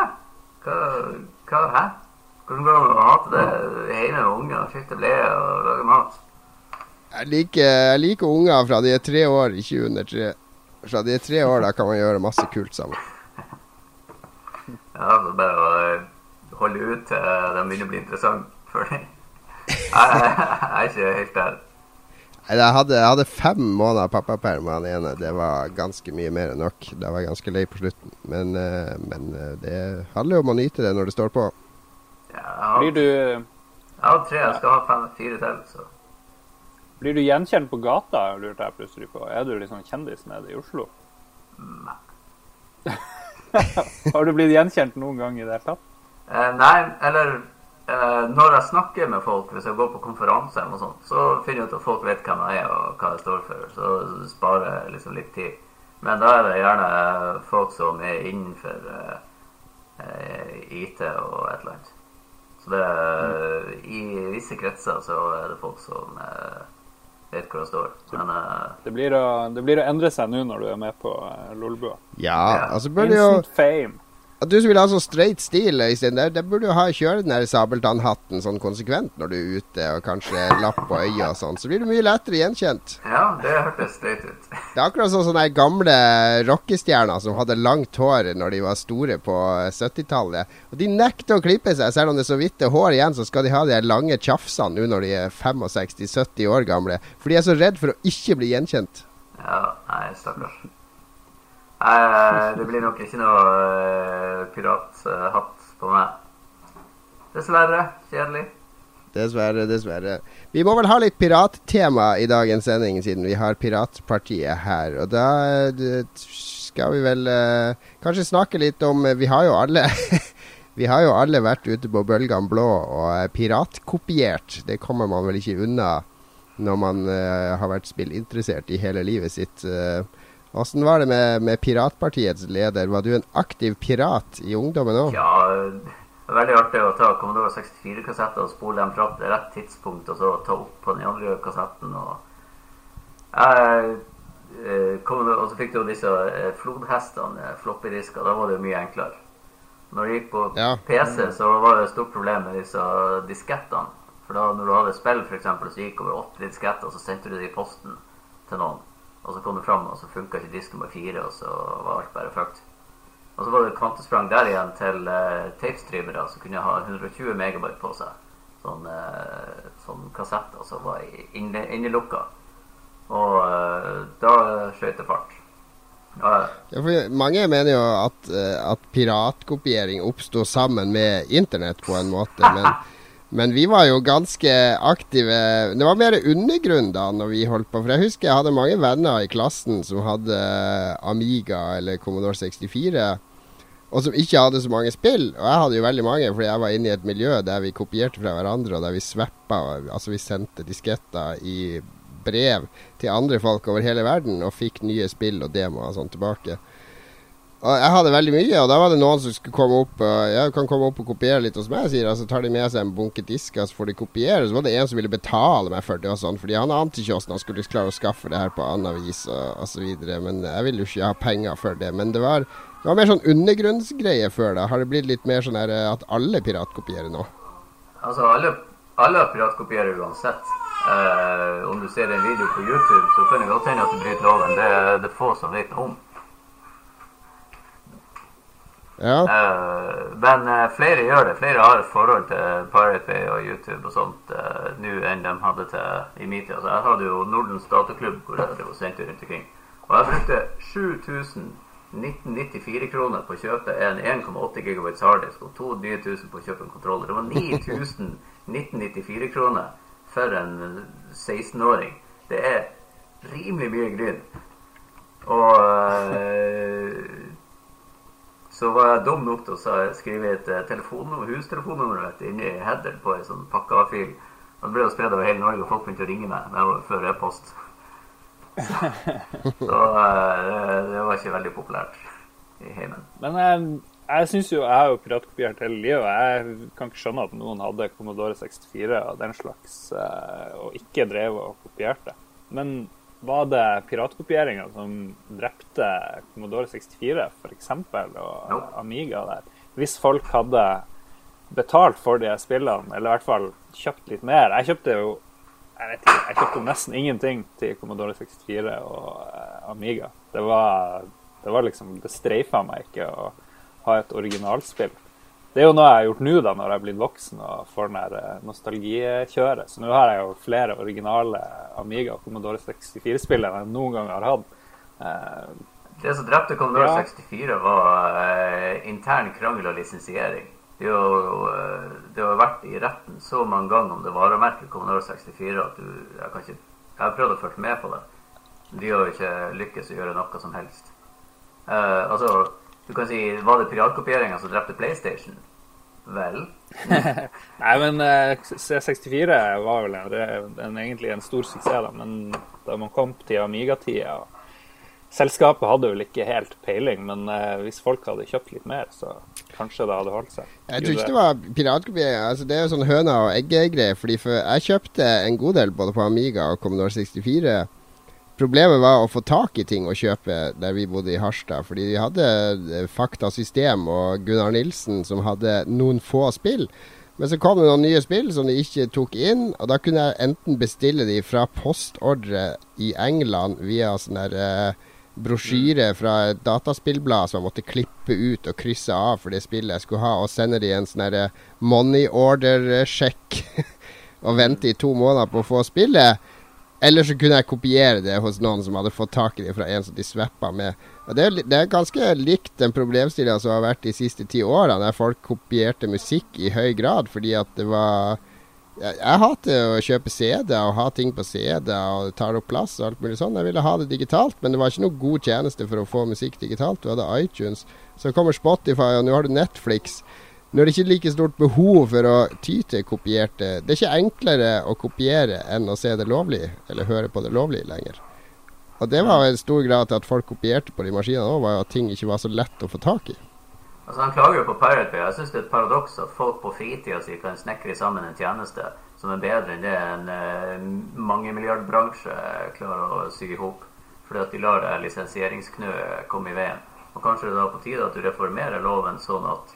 Hva, hva Hæ? Hvordan går det an å hate det? Hele med unger, skifte bleie og lage mat? Jeg liker, jeg liker unger fra de er tre år, ikke under tre. Fra de er tre år, da kan man gjøre masse kult sammen. Ja, det er bare å eh, holde ut til de begynner å bli interessant for deg. Jeg, er ikke helt der. Jeg hadde, jeg hadde fem måneder pappaperm med han ene. Det var ganske mye mer enn nok. Da var jeg ganske lei på slutten. Men, eh, men eh, det handler jo om å nyte det når det står på. Ja, jeg, har, Blir du, jeg har tre, jeg skal ha fem, fire til. Så. Blir du gjenkjent på gata, lurte jeg plutselig på. Er du liksom kjendis nede i Oslo? Nei. Har du blitt gjenkjent noen gang i det hele tatt? Eh, nei, eller eh, når jeg snakker med folk, hvis jeg går på konferanse eller noe sånt, så finner jeg ut at folk vet hvem jeg er og hva jeg står for. Så sparer jeg liksom litt tid. Men da er det gjerne folk som er innenfor eh, IT og et eller annet. Så det er, I visse kretser så er det folk som eh, vet hvor jeg står. Men uh, Det blir å, det blir å endre seg nå når du er med på uh, Lolbua. Ja, Ja. altså Instant jo fame. At du som vil ha sånn straight stil, Øystein, der, der burde du ha kjøre den der sabeltannhatten sånn konsekvent når du er ute, og kanskje lapp på øyet og sånn. Så blir du mye lettere gjenkjent. ja, det hørtes straight ut. Det er akkurat sånn sånne gamle rockestjerner som hadde langt hår når de var store på 70-tallet. Og De nekter å klippe seg, selv om det er så vidt er hår igjen, så skal de ha de lange tjafsene nå når de er 65-70 år gamle. For de er så redd for å ikke bli gjenkjent. Ja, nei, stakkars. Det blir nok ikke noe uh, pirathatt på meg. Dessverre. Kjedelig. Dessverre, dessverre. Vi må vel ha litt pirattema i dagens sending, siden vi har Piratpartiet her. Og da eh, skal vi vel eh, kanskje snakke litt om eh, Vi har jo alle Vi har jo alle vært ute på bølgene blå og eh, piratkopiert. Det kommer man vel ikke unna når man eh, har vært spillinteressert i hele livet sitt. Åssen var det med, med Piratpartiets leder? Var du en aktiv pirat i ungdommen òg? Ja, veldig artig å ta Commodore 64-kassetter og spole dem fra til rett tidspunkt, og så ta opp på den andre kassetten. Og, jeg, eh, og så fikk du disse eh, flodhestene, eh, floppy-disker. Da var det jo mye enklere. Når det gikk på Ja. PC, så var det et stort problem med disse diskettene. For da når du hadde spill, eksempel, så gikk over åtte disketter, og så sendte du det i posten til noen. Og så kom det fram, og så funka ikke disk nummer fire, og så var alt bare fucked. Og så var det kvantesprang der igjen til uh, tapestreamere som kunne ha 120 megabyte på seg. Sånn, uh, sånn kassetter som var innelukka. Og uh, da skjøt det fart. Ja, for mange mener jo at, at piratkopiering oppsto sammen med internett på en måte, men, men vi var jo ganske aktive. Det var mer undergrunn da når vi holdt på. For jeg husker jeg hadde mange venner i klassen som hadde Amiga eller Commodore 64. Og som ikke hadde så mange spill. Og jeg hadde jo veldig mange, fordi jeg var inne i et miljø der vi kopierte fra hverandre, og der vi swappa Altså vi sendte disketter i brev til andre folk over hele verden og fikk nye spill og demoer og sånn tilbake. Og jeg hadde veldig mye, og da var det noen som skulle komme opp og jeg kan komme opp og kopiere litt hos meg. sier altså tar de med seg en bunke disker, så får de kopiere. Så var det en som ville betale meg for det og sånn, fordi han ante ikke hvordan han skulle klare å skaffe det her på annet vis og osv. Men jeg ville jo ikke ha penger for det. Men det var, det var mer sånn undergrunnsgreie før da. Har det blitt litt mer sånn eh, at alle piratkopierer nå? Altså, alle, alle piratkopierer uansett. Eh, om du ser en video på YouTube, så kan det godt hende at du bryter loven. Det er det få som vet om. Ja. Uh, men uh, flere gjør det. Flere har et forhold til Pirate Bay og YouTube og sånt uh, nå enn de hadde til i min tid. Altså, jeg hadde jo Nordens dataklubb hvor jeg drev og sendte rundt omkring. Og jeg brukte 7000 kroner på å kjøpe en 1,8 gigabytes harddisk og 2000 på å kjøpe en kontroller. Det var 9000 1994 kroner for en 16-åring. Det er rimelig mye gryn. Og så var jeg dum nok til å skrive et eh, telefonnummer, hustelefonnummer vet, inni headeren på en sånn pakka-fil. Det ble jo spredd over hele Norge, og folk begynte å ringe meg det var før e-post. så så det var ikke veldig populært i heimen. Men jeg, jeg syns jo Jeg har jo piratkopiert hele livet. og Jeg kan ikke skjønne at noen hadde Commodore 64 og den slags, eh, og ikke drev og kopierte. Men var det piratkopieringa som drepte Commodore 64 f.eks. og no. Amiga der? Hvis folk hadde betalt for de spillene, eller i hvert fall kjøpt litt mer Jeg kjøpte jo jeg vet ikke, jeg kjøpte nesten ingenting til Commodore 64 og eh, Amiga. Det var, det var liksom Det streifa meg ikke å ha et originalspill. Det er jo noe jeg har gjort nå da, når jeg er blitt voksen og får den der eh, nostalgikjøret. Så nå har jeg jo flere originale Amiga og Commodore 64-spill enn jeg noen gang har hatt. Uh, Det som drepte Commodore Ja. 64, var uh, intern krangel og lisensiering. Det har jo det har vært i retten så mange ganger om det varemerket Commodore 64 at du Jeg, kan ikke, jeg har prøvd å følge med på det. De har jo ikke lykkes å gjøre noe som helst. Uh, altså, du kan si Var det piratkopieringa som drepte PlayStation? Vel? Nei, men eh, C64 var vel en, en, egentlig en stor suksess, da. Men da man kom til Amiga-tida Selskapet hadde vel ikke helt peiling, men uh, hvis folk hadde kjøpt litt mer, så kanskje det hadde holdt seg. Jeg tror ikke det var piratkopiering. Altså, det er jo sånn høna og egget-greie. Fordi for jeg kjøpte en god del både på Amiga og Commodore 64. Problemet var å få tak i ting å kjøpe der vi bodde i Harstad. Fordi vi hadde faktasystem Fakta System og Gunnar Nilsen som hadde noen få spill. Men så kom det noen nye spill som de ikke tok inn, og da kunne jeg enten bestille de fra postordre i England via sånn der eh, brosjyre fra et dataspillblad som jeg måtte klippe ut og krysse av for det spillet jeg skulle ha, og sende de en sånn derre money order-sjekk og vente i to måneder på å få spillet. Eller så kunne jeg kopiere det hos noen som hadde fått tak i det fra en som de sveppa med. Og det, er, det er ganske likt den problemstillinga som har vært de siste ti åra, der folk kopierte musikk i høy grad fordi at det var jeg, jeg hater å kjøpe CD-er og ha ting på CD og det tar opp plass og alt mulig sånn. Jeg ville ha det digitalt, men det var ikke noe god tjeneste for å få musikk digitalt. Du hadde iTunes, så kommer Spotify, og nå har du Netflix. Nå er det ikke like stort behov for å ty til kopierte Det er ikke enklere å kopiere enn å se det lovlig, eller høre på det lovlig lenger. Og det var en stor grad til at folk kopierte på de maskinene òg, var at ting ikke var så lett å få tak i. Altså, Han klager jo på Pirate Bay. Jeg syns det er et paradoks at folk på fritida si kan snekre sammen en tjeneste som er bedre enn det en uh, mangemilliardbransje klarer å sy i hop. Fordi at de lar det lisensieringsknøet komme i veien. Og kanskje det er da på tide at du reformerer loven sånn at eh, eh,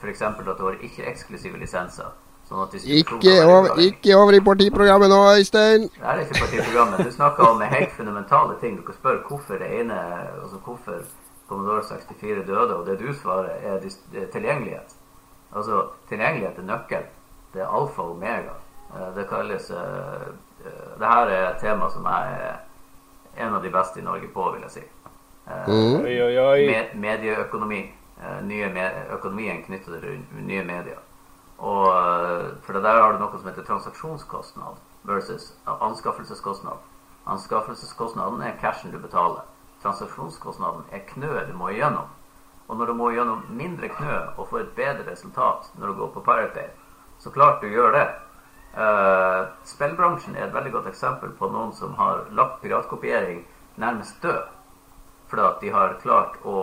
f.eks. at du har ikke-eksklusive lisenser. Sånn at Ikke over, ikke over i partiprogrammet nå, Øystein! Det er ikke partiprogrammet. Du snakker om helt fundamentale ting. Du kan spørre hvorfor det ene altså hvorfor Commodore 64 døde, og det du svarer, er tilgjengelighet. Altså, tilgjengelighet er nøkkel. Det er alfa og omega. Eh, Det kalles eh, eh, Det her er et tema som jeg er en av de beste i Norge på, vil jeg si. Eh, Mm. Medieøkonomi. Eh, økonomien knyttet til nye medier. Og eh, for det der har du noe som heter transaksjonskostnad versus anskaffelseskostnad. Anskaffelseskostnaden er cashen du betaler. Transaksjonskostnaden er knøet du må igjennom. Og når du må gjennom mindre knø og få et bedre resultat når du går på Pirate Day så klart du gjør det. Uh, spillbransjen er et veldig godt eksempel på noen som har lagt piratkopiering nærmest død. Fordi at de har klart å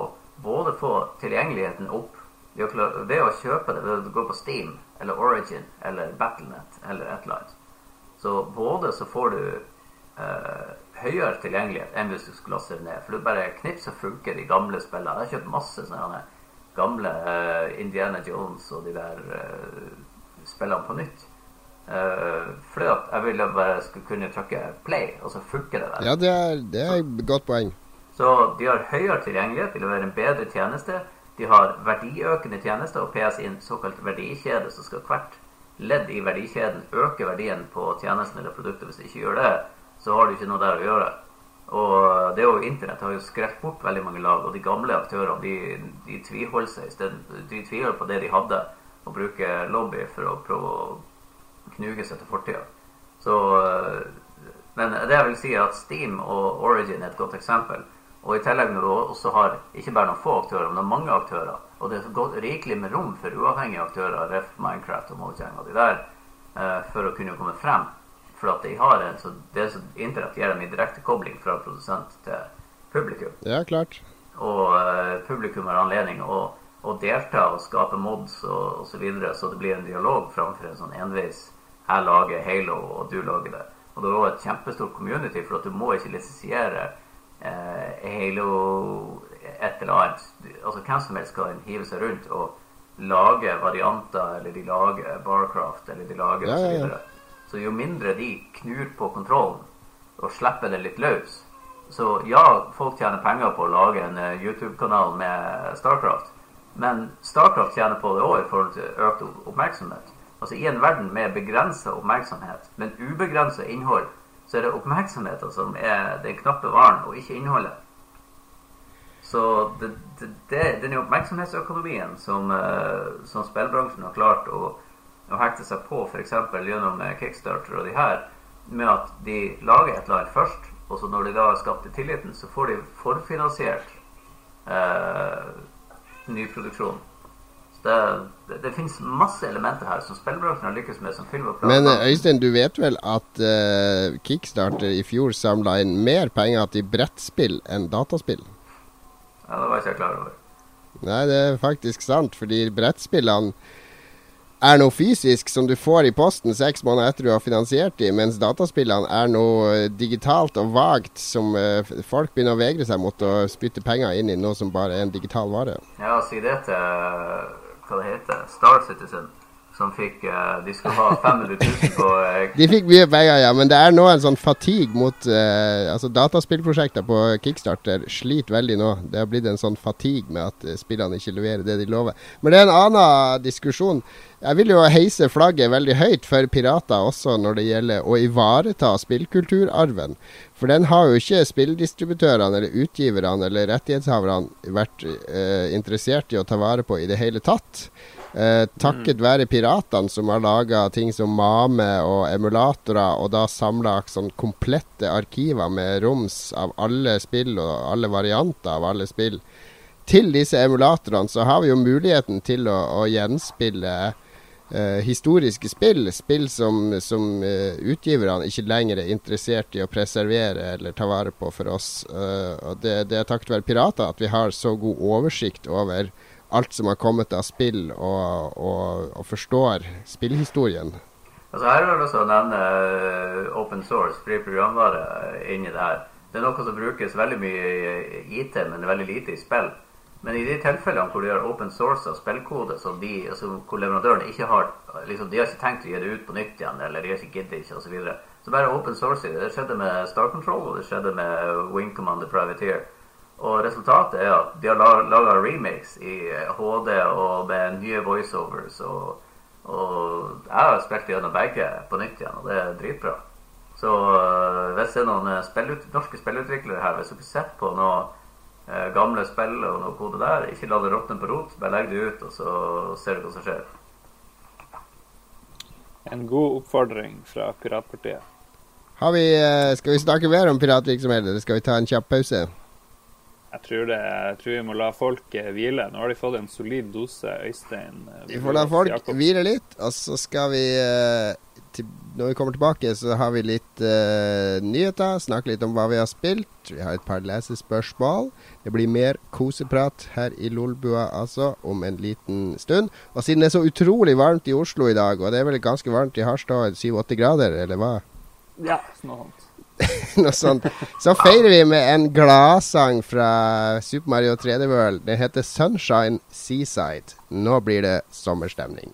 både få tilgjengeligheten opp ved å kjøpe det, ved å gå på Steam eller Origin eller Battlenet eller et eller annet. Så både så får du eh, høyere tilgjengelighet enn hvis du skulle laste det ned. For du bare knipser funker de gamle spillene. Jeg har kjøpt masse sånne gamle eh, Indiana Jones og de der spillene på nytt. Uh, fordi at jeg ville bare skulle kunne trykke play, og så funker det der. Ja, det er et godt poeng. Så de har høyere tilgjengelighet, de leverer en bedre tjeneste. De har verdiøkende tjenester og PS inn såkalt verdikjede, så skal hvert ledd i verdikjeden øke verdien på tjenesten eller produktet. Hvis de ikke gjør det, så har de ikke noe der å gjøre. Og det jo Internett har jo skrevet bort veldig mange lag, og de gamle aktørene de, de tviholder seg. De tviholder på det de hadde, og bruker lobby for å prøve å knuge seg til fortida. Eh, men det jeg vil si er at Steam og Origin er et godt eksempel. Og i tillegg når du også har ikke bare noen få aktører, men mange aktører, og det er godt, rikelig med rom for uavhengige aktører, Ref, Minecraft og Mojang og de der, eh, for å kunne komme frem. For at de har en, så det som Internett gir dem i direktekobling fra produsent til publikum. Ja, klart. Og uh, publikum har anledning å, å delta og skape mods og osv., så, videre, så det blir en dialog framfor en sånn enveis jeg lager Halo, og du lager det. Og det er også et kjempestort community, for at du må ikke lisensiere eh, Halo et eller annet. Altså Hvem som helst kan hive seg rundt og lage varianter, eller de lager Barcraft, eller de lager ja, osv. Så, så jo mindre de knur på kontrollen og slipper det litt løs Så ja, folk tjener penger på å lage en uh, YouTube-kanal med Starcraft, men Starcraft tjener på det òg i forhold til økt oppmerksomhet. Altså I en verden med begrensa oppmerksomhet, men ubegrensa innhold, så er det oppmerksomheten som er den knappe varen, og ikke innholdet. Så det, det, det, den oppmerksomhetsøkonomien som, uh, som spillbransjen har klart å, å hekte seg på, f.eks. gjennom eh, Kickstarter og de her, med at de lager et annet først, og så når de da har skapt tilliten, så får de forfinansiert uh, nyproduksjon. Det, det, det finnes masse elementer her som spillbransjen har lykkes med. som film og Men eh, Øystein, du vet vel at uh, Kickstarter i fjor samla inn mer penger til brettspill enn dataspill? Ja, det var ikke jeg klar over. Nei, det er faktisk sant, fordi brettspillene er noe fysisk som du får i posten seks måneder etter du har finansiert dem, mens dataspillene er noe eh, digitalt og vagt som folk begynner å vegre seg mot å spytte penger inn i noe som bare er en digital vare. Ja, si det til hva det heter, Star Citizen, som fikk uh, De skulle ha 500 000 på uh, De fikk mye penger, ja, men det er nå en sånn fatigue mot uh, Altså, dataspillprosjekter på Kickstarter sliter veldig nå. Det har blitt en sånn fatigue med at spillene ikke leverer det de lover. Men det er en annen diskusjon. Jeg vil jo heise flagget veldig høyt for pirater også når det gjelder å ivareta spillkulturarven. For den har jo ikke spilldistributørene eller utgiverne eller rettighetshaverne vært interessert i å ta vare på i det hele tatt. Eh, takket være piratene som har laga ting som Mame og emulatorer, og da samla sånn komplette arkiver med roms av alle spill og alle varianter av alle spill. Til disse emulatorene så har vi jo muligheten til å, å gjenspille eh, historiske spill, spill som, som eh, utgiverne ikke lenger er interessert i å preservere eller ta vare på for oss. Uh, og det, det, er takket være pirater at vi har så god oversikt over alt som har kommet av spill, og, og, og forstår spillhistorien. Altså Her har du også å nevne open source, fri programvare, inni det her. Det er noe som brukes veldig mye i IT, men veldig lite i spill. Men i de tilfellene hvor du gjør open source av spillkode, som de, altså, hvor leverandøren ikke har liksom, De har ikke tenkt å gi det ut på nytt igjen, eller de har ikke giddet ikke, osv. Så, videre. så bare open source det. Det skjedde med Star Control, og det skjedde med Wing Commander Privateer. Og resultatet er at de har laga remakes i HD og med nye voiceovers. Og, og jeg har spilt gjennom begge på nytt igjen, og det er dritbra. Så øh, hvis det er noen spillut norske spillutviklere her, hvis dere sitter på noe eh, gamle spill og noe kode der. Ikke la det råtne på rot. Bare legg det ut, og så ser du hva som skjer. En god oppfordring fra Piratpartiet. Vi, eh, skal vi snakke mer om piratvirksomhet, eller skal vi ta en kjapp pause? Jeg tror, det, jeg tror vi må la folk eh, hvile. Nå har de fått en solid dose Øystein. eh, Vi får la folk Jakob. hvile litt, og så skal vi eh, til, Når vi kommer tilbake, så har vi litt uh, nyheter. Snakke litt om hva vi har spilt. Vi har et par lesespørsmål. Det blir mer koseprat her i Lolbua altså, om en liten stund. Og siden det er så utrolig varmt i Oslo i dag, og det er vel ganske varmt i Harstad, 7-8 grader, eller hva? Ja, noe sånt. Noe sånt. Så feirer vi med en gladsang fra Super Mario 3D World. Den heter Sunshine Seaside. Nå blir det sommerstemning.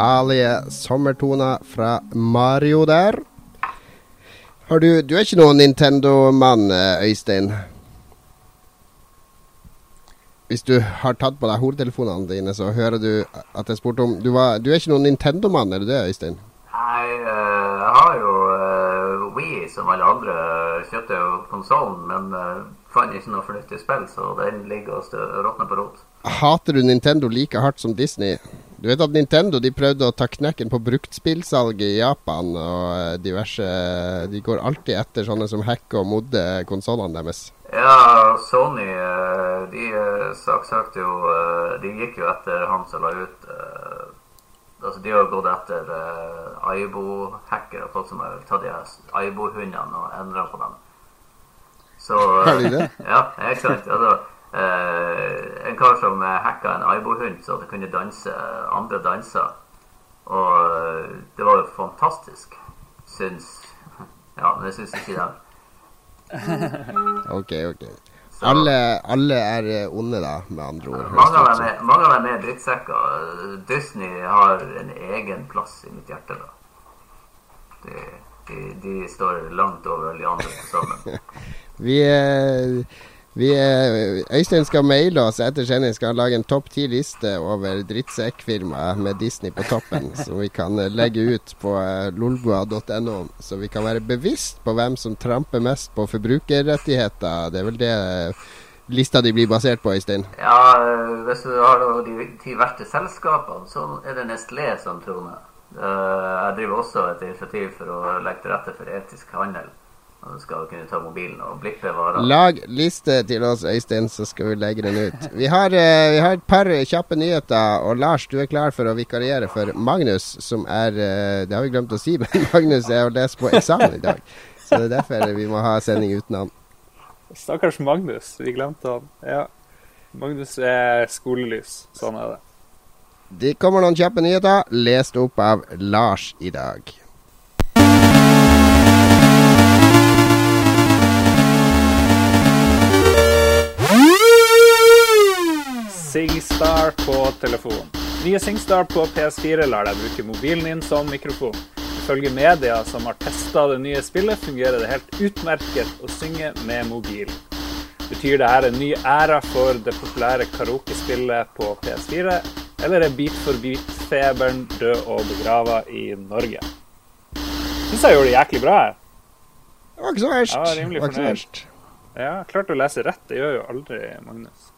Salige sommertoner fra Mario der. Har du, du er ikke noen Nintendo-mann, eh, Øystein? Hvis du har tatt på deg hodetelefonene dine, så hører du at jeg spurte om Du, var, du er ikke noen Nintendo-mann, er du det, Øystein? Nei, eh, jeg har jo uh, Wii som alle andre. Kjøpte jo konsollen, men uh, fant ikke noe fornuftig spill, så den ligger og råtner på rot. Hater du Nintendo like hardt som Disney? Du vet at Nintendo de prøvde å ta knekken på bruktspillsalget i Japan og eh, diverse De går alltid etter sånne som hacker og modder konsollene deres. Ja, Sony eh, de eh, saksøkte jo eh, De gikk jo etter han som la ut eh, Altså, de har gått etter Aibo-hackere, folk som har tatt de Aibo-hundene og endra på dem. Så Har de det? Ja, helt sant. Altså, eh, en kar som uh, hacka en Aibo-hund så det kunne danse andre danser. Og eh, det var jo fantastisk, syns Ja, men det syns ikke det. Ok, ok. Alle, alle er eh, onde, da, med andre ord. Mange av, dem er, mange av dem er drittsekker. Disney har en egen plass i mitt hjerte. da. De, de, de står langt over de andre sammen. Vi, eh, vi eh, Øystein skal maile oss etter sending. Skal lage en topp ti-liste over drittsekkfirmaer med Disney på toppen, som vi kan eh, legge ut på lolboa.no lolbua.no. Så vi kan være bevisst på hvem som tramper mest på forbrukerrettigheter. Det er vel det eh, lista di blir basert på, Øystein? Ja, eh, hvis du har de ti verste selskapene, så er det Nestlé som troner. Eh, Jeg driver også et initiativ for å legge til rette for etisk handel. Og du skal kunne ta mobilen og blippe varer. Lag liste til oss, Øystein, så skal vi legge den ut. Vi har, eh, vi har et par kjappe nyheter, og Lars, du er klar for å vikariere for Magnus, som er eh, Det har vi glemt å si, men Magnus er og leser på eksamen i dag. Så det er derfor vi må ha sending uten han. Stakkars Magnus. Vi glemte han. Ja. Magnus er skolelys. Sånn er det. Det kommer noen kjappe nyheter, lest opp av Lars i dag. SingStar på telefon. Nye SingStar på PS4 lar deg bruke mobilen din som mikrofon. Ifølge media som har testa det nye spillet, fungerer det helt utmerket å synge med mobil. Betyr det her en ny æra for det populære karaokespillet på PS4, eller er Beat for beat-feberen død og begrava i Norge? Syns jeg gjorde det jæklig bra. her. Det var ikke så verst. Var rimelig fornøyd. Ja, klarte å lese rett. Det gjør jo aldri Magnus.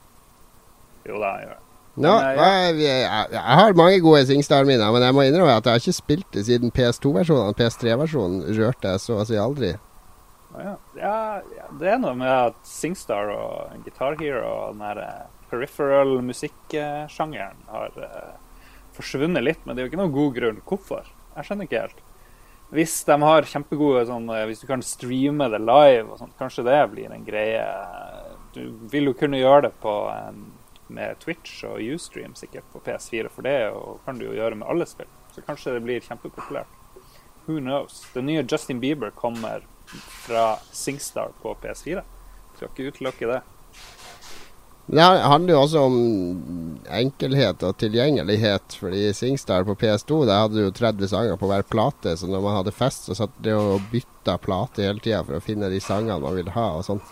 Jo da, jeg gjør det. No, Men, eh, hva er jeg, jeg har mange gode SingStar-minner, men jeg må innrømme at jeg har ikke spilt det siden PS2-versjonen. PS3-versjonen rørte jeg så å si aldri. Ja, ja, det er noe med at SingStar og Guitar Hero og den her eh, peripheral musikksjangeren har uh, forsvunnet litt, men det er jo ikke noen god grunn. Hvorfor? Jeg skjønner ikke helt. Hvis de har kjempegode sånn eh, Hvis du kan streame det live og sånt, kanskje det blir en greie. Du vil jo kunne gjøre det på eh, med Twitch og Ustream sikkert på PS4, for det og kan du jo gjøre med alle spill. Så kanskje det blir kjempepopulært. Who knows? Den nye Justin Bieber kommer fra SingStar på PS4. Skal ikke utelukke det. Det handler jo også om enkelhet og tilgjengelighet. Fordi SingStar på PS2 der hadde du jo 30 sanger på hver plate, så når man hadde fest, så satt det og bytta plate hele tida for å finne de sangene man ville ha og sånn.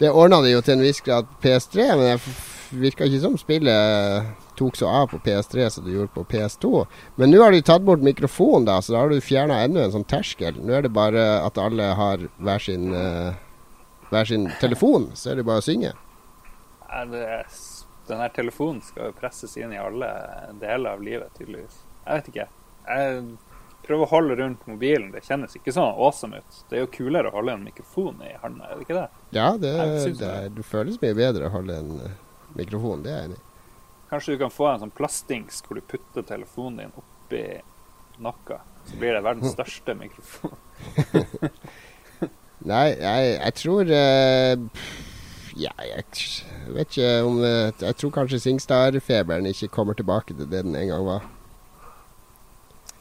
Det ordna de jo til en viss grad PS3, men f- virka ikke som spillet tok så av på PS3 som det gjorde på PS2. Men nå har de tatt bort mikrofonen, da, så da har du fjerna enda en sånn terskel. Nå er det bare at alle har hver sin, uh, hver sin telefon, så er det bare å synge. Ja, det, den her telefonen skal jo presses inn i alle deler av livet, tydeligvis. Jeg vet ikke. Jeg prøver å holde rundt mobilen. Det kjennes ikke sånn awesome ut. Det er jo kulere å holde en mikrofon i hånda, er det ikke det? Ja, det, det, det. føles mye bedre å holde en mikrofon, det er jeg enig i. Kanskje du kan få en sånn plastdings hvor du putter telefonen din oppi nakka. Så blir det verdens største mikrofon. Nei, jeg, jeg tror uh, Ja, jeg tr- vet ikke om uh, Jeg tror kanskje Singstar-feberen ikke kommer tilbake til det den en gang var.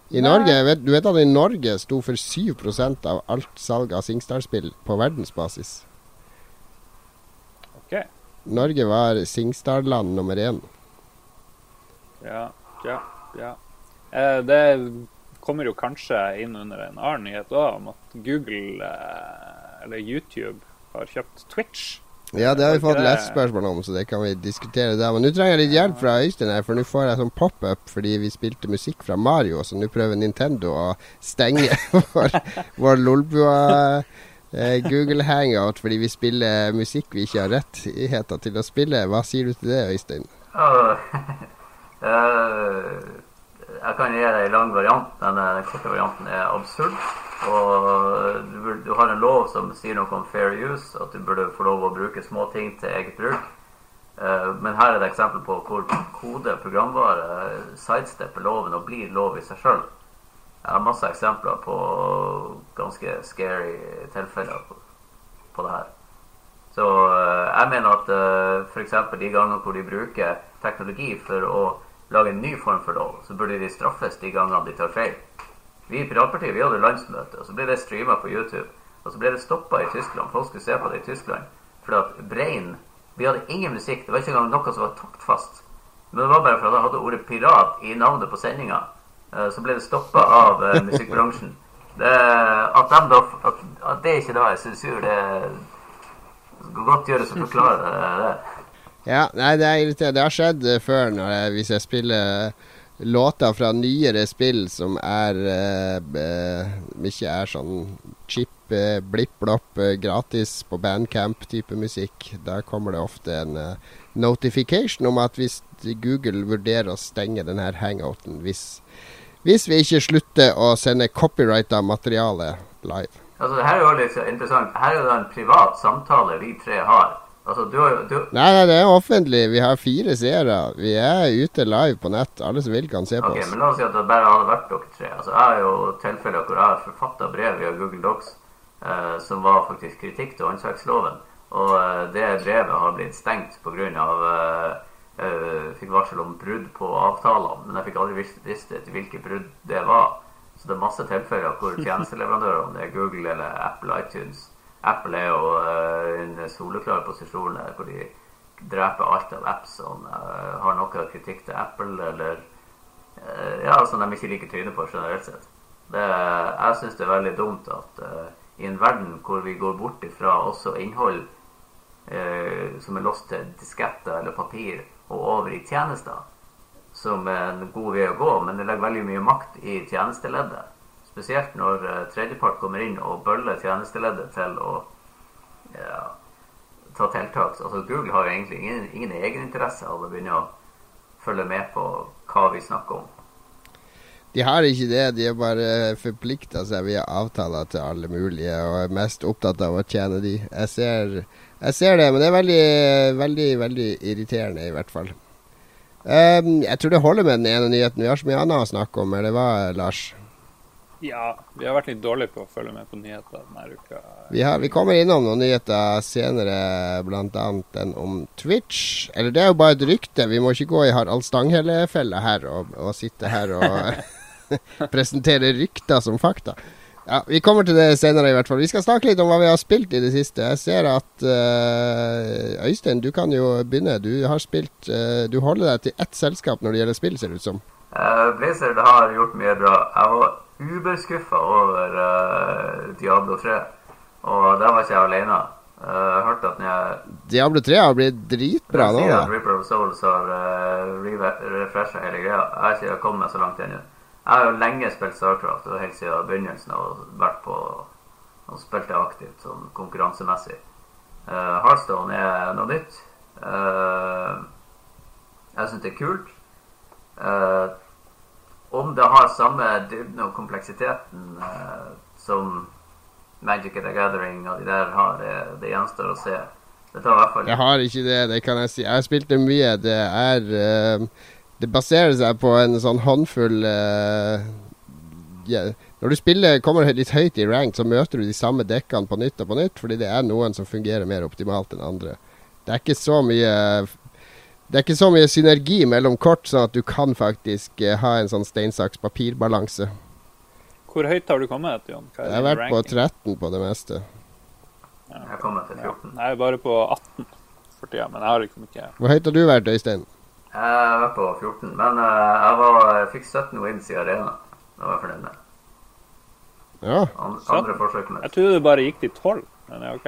I Nei. Norge, vet, Du vet at i Norge sto for 7% av alt salg av Singstar-spill på verdensbasis. OK. Norge var Singstar-land nummer én. Ja, ja, ja. Eh, det kommer jo kanskje inn under en annen nyhet òg, om at Google, eh, eller YouTube, har kjøpt Twitch. Ja, det har vi fått lest spørsmål om, så det kan vi diskutere der. Men nå trenger jeg litt hjelp fra Øystein her, for nå får jeg sånn pop-up fordi vi spilte musikk fra Mario, så nå prøver Nintendo å stenge vår, vår Lolbua Google Hangout fordi vi spiller musikk vi ikke har rettigheter til å spille. Hva sier du til det, Øystein? Eh, jeg kan gi deg en lang variant, men eh, den korte varianten er absurd. Og du, du har en lov som sier noe om fair use, at du burde få lov å bruke små ting til eget bruk. Eh, Men her er det eksempel på hvor kode, programvare, sidestepper loven og blir lov i seg sjøl. Jeg har masse eksempler på ganske scary tilfeller på, på det her. Så eh, jeg mener at uh, f.eks. de gangene hvor de bruker teknologi for å lage en ny form for lov, så burde de straffes de gangene de tar feil. Vi i Piratpartiet vi hadde landsmøte, og så ble det streama på YouTube. Og så ble det stoppa i Tyskland. Folk skulle se på det i Tyskland. For at Brein Vi hadde ingen musikk. Det var ikke engang noe som var taktfast. Men det var bare for at jeg hadde ordet pirat i navnet på sendinga. Eh, så ble det stoppa av eh, musikkbransjen. Det, at, de da, at, at det ikke da er sensur, det skal godt gjøres å forklare det. Ja, nei, det er irriterende. Det har skjedd eh, før jeg, hvis jeg spiller låter fra nyere spill som er eh, ikke er sånn chip, eh, blipp-blopp, eh, gratis på bandcamp-type musikk. Da kommer det ofte en eh, notification om at hvis Google vurderer å stenge denne hangouten hvis, hvis vi ikke slutter å sende copyrighta materiale live. Altså, det her er jo litt interessant. Her er det en privat samtale vi tre har. Altså, du, du, Nei, nei, det er offentlig. Vi har fire seere. Vi er ute live på nett. Alle som vil, kan se på Ok, oss. men La oss si at det bare hadde vært dere tre. Altså, Jeg har jo tilfeller hvor jeg har forfatta brev via Google Docs eh, som var faktisk kritikk til åndsverksloven. Og eh, det brevet har blitt stengt pga. Eh, eh, fikk varsel om brudd på avtalene, men jeg fikk aldri visst, visst hvilke brudd det var. Så det er masse tilfeller hvor tjenesteleverandører, om det er Google eller Apple iTunes Apple er jo eh, i en soleklar posisjon der hvor de dreper alt av apps som uh, har noe kritikk til Apple eller Eh, ja, som de ikke liker trynet på generelt sett. Det, jeg syns det er veldig dumt at eh, i en verden hvor vi går bort ifra også innhold eh, som er låst til disketter eller papir, og over i tjenester, som er en god vei å gå, men det legger veldig mye makt i tjenesteleddet. Spesielt når eh, tredjepart kommer inn og bøller tjenesteleddet til å ja, ta tiltak. Altså Google har jo egentlig ingen, ingen egeninteresse av å begynne å følge med på hva vi snakker om. De har ikke det. De er bare forplikta seg via avtaler til alle mulige og er mest opptatt av å tjene de. Jeg ser, jeg ser det, men det er veldig, veldig, veldig irriterende i hvert fall. Um, jeg tror det holder med den ene nyheten. Vi har så mye annet å snakke om. Eller hva, Lars? Ja, vi har vært litt dårlige på å følge med på nyheter denne uka. Vi, har, vi kommer innom noen nyheter senere, bl.a. den om Twitch. Eller det er jo bare et rykte. Vi må ikke gå i Harald Stanghelle-fella her og, og sitte her og presentere rykter som fakta. Ja, Vi kommer til det senere, i hvert fall. Vi skal snakke litt om hva vi har spilt i det siste. Jeg ser at uh, Øystein, du kan jo begynne. Du har spilt uh, Du holder deg til ett selskap når det gjelder spill, ser det ut som. Uh, Blizzard har gjort mye bra. Jeg var uberskuffa over Diablo 3. Og der var ikke jeg alene. Jeg hørte at jeg Diablo 3 har blitt dritbra nå. Reaper of Souls har uh, refresha hele greia. Jeg har ikke kommet meg så langt ennå. Jeg har jo lenge spilt Starcraft, og helt siden begynnelsen og vært på og spilt det aktivt sånn konkurransemessig. Uh, Heartstone er noe nytt. Uh, jeg syns det er kult. Uh, om det har samme dybden og kompleksiteten uh, som Magic the Gathering og de der har, det, det gjenstår å se. Det tar i hvert fall Jeg har ikke det, det kan jeg si. Jeg har spilt det mye. Det er eh, Det baserer seg på en sånn håndfull uh, yeah. Når du spiller, kommer litt høyt i rank, så møter du de samme dekkene på nytt og på nytt, fordi det er noen som fungerer mer optimalt enn andre. Det er ikke så mye det er ikke så mye synergi mellom kort, sånn at du kan faktisk eh, ha en sånn steinsaks-papir-balanse. Hvor høyt har du kommet, Jon? Hva Jeg har vært vært på 13 på det meste. Jeg har kommet til Ja, 14. jeg er bare på 18 for tida, men jeg har ikke mye. Hvor høyt har du vært, Øystein? Jeg var på 14, men eh, jeg, var, jeg fikk 17 wins i arena. Det var jeg fornøyd med. Ja. An- Andre forsøk med Jeg trodde du bare gikk til 12, men ja, OK.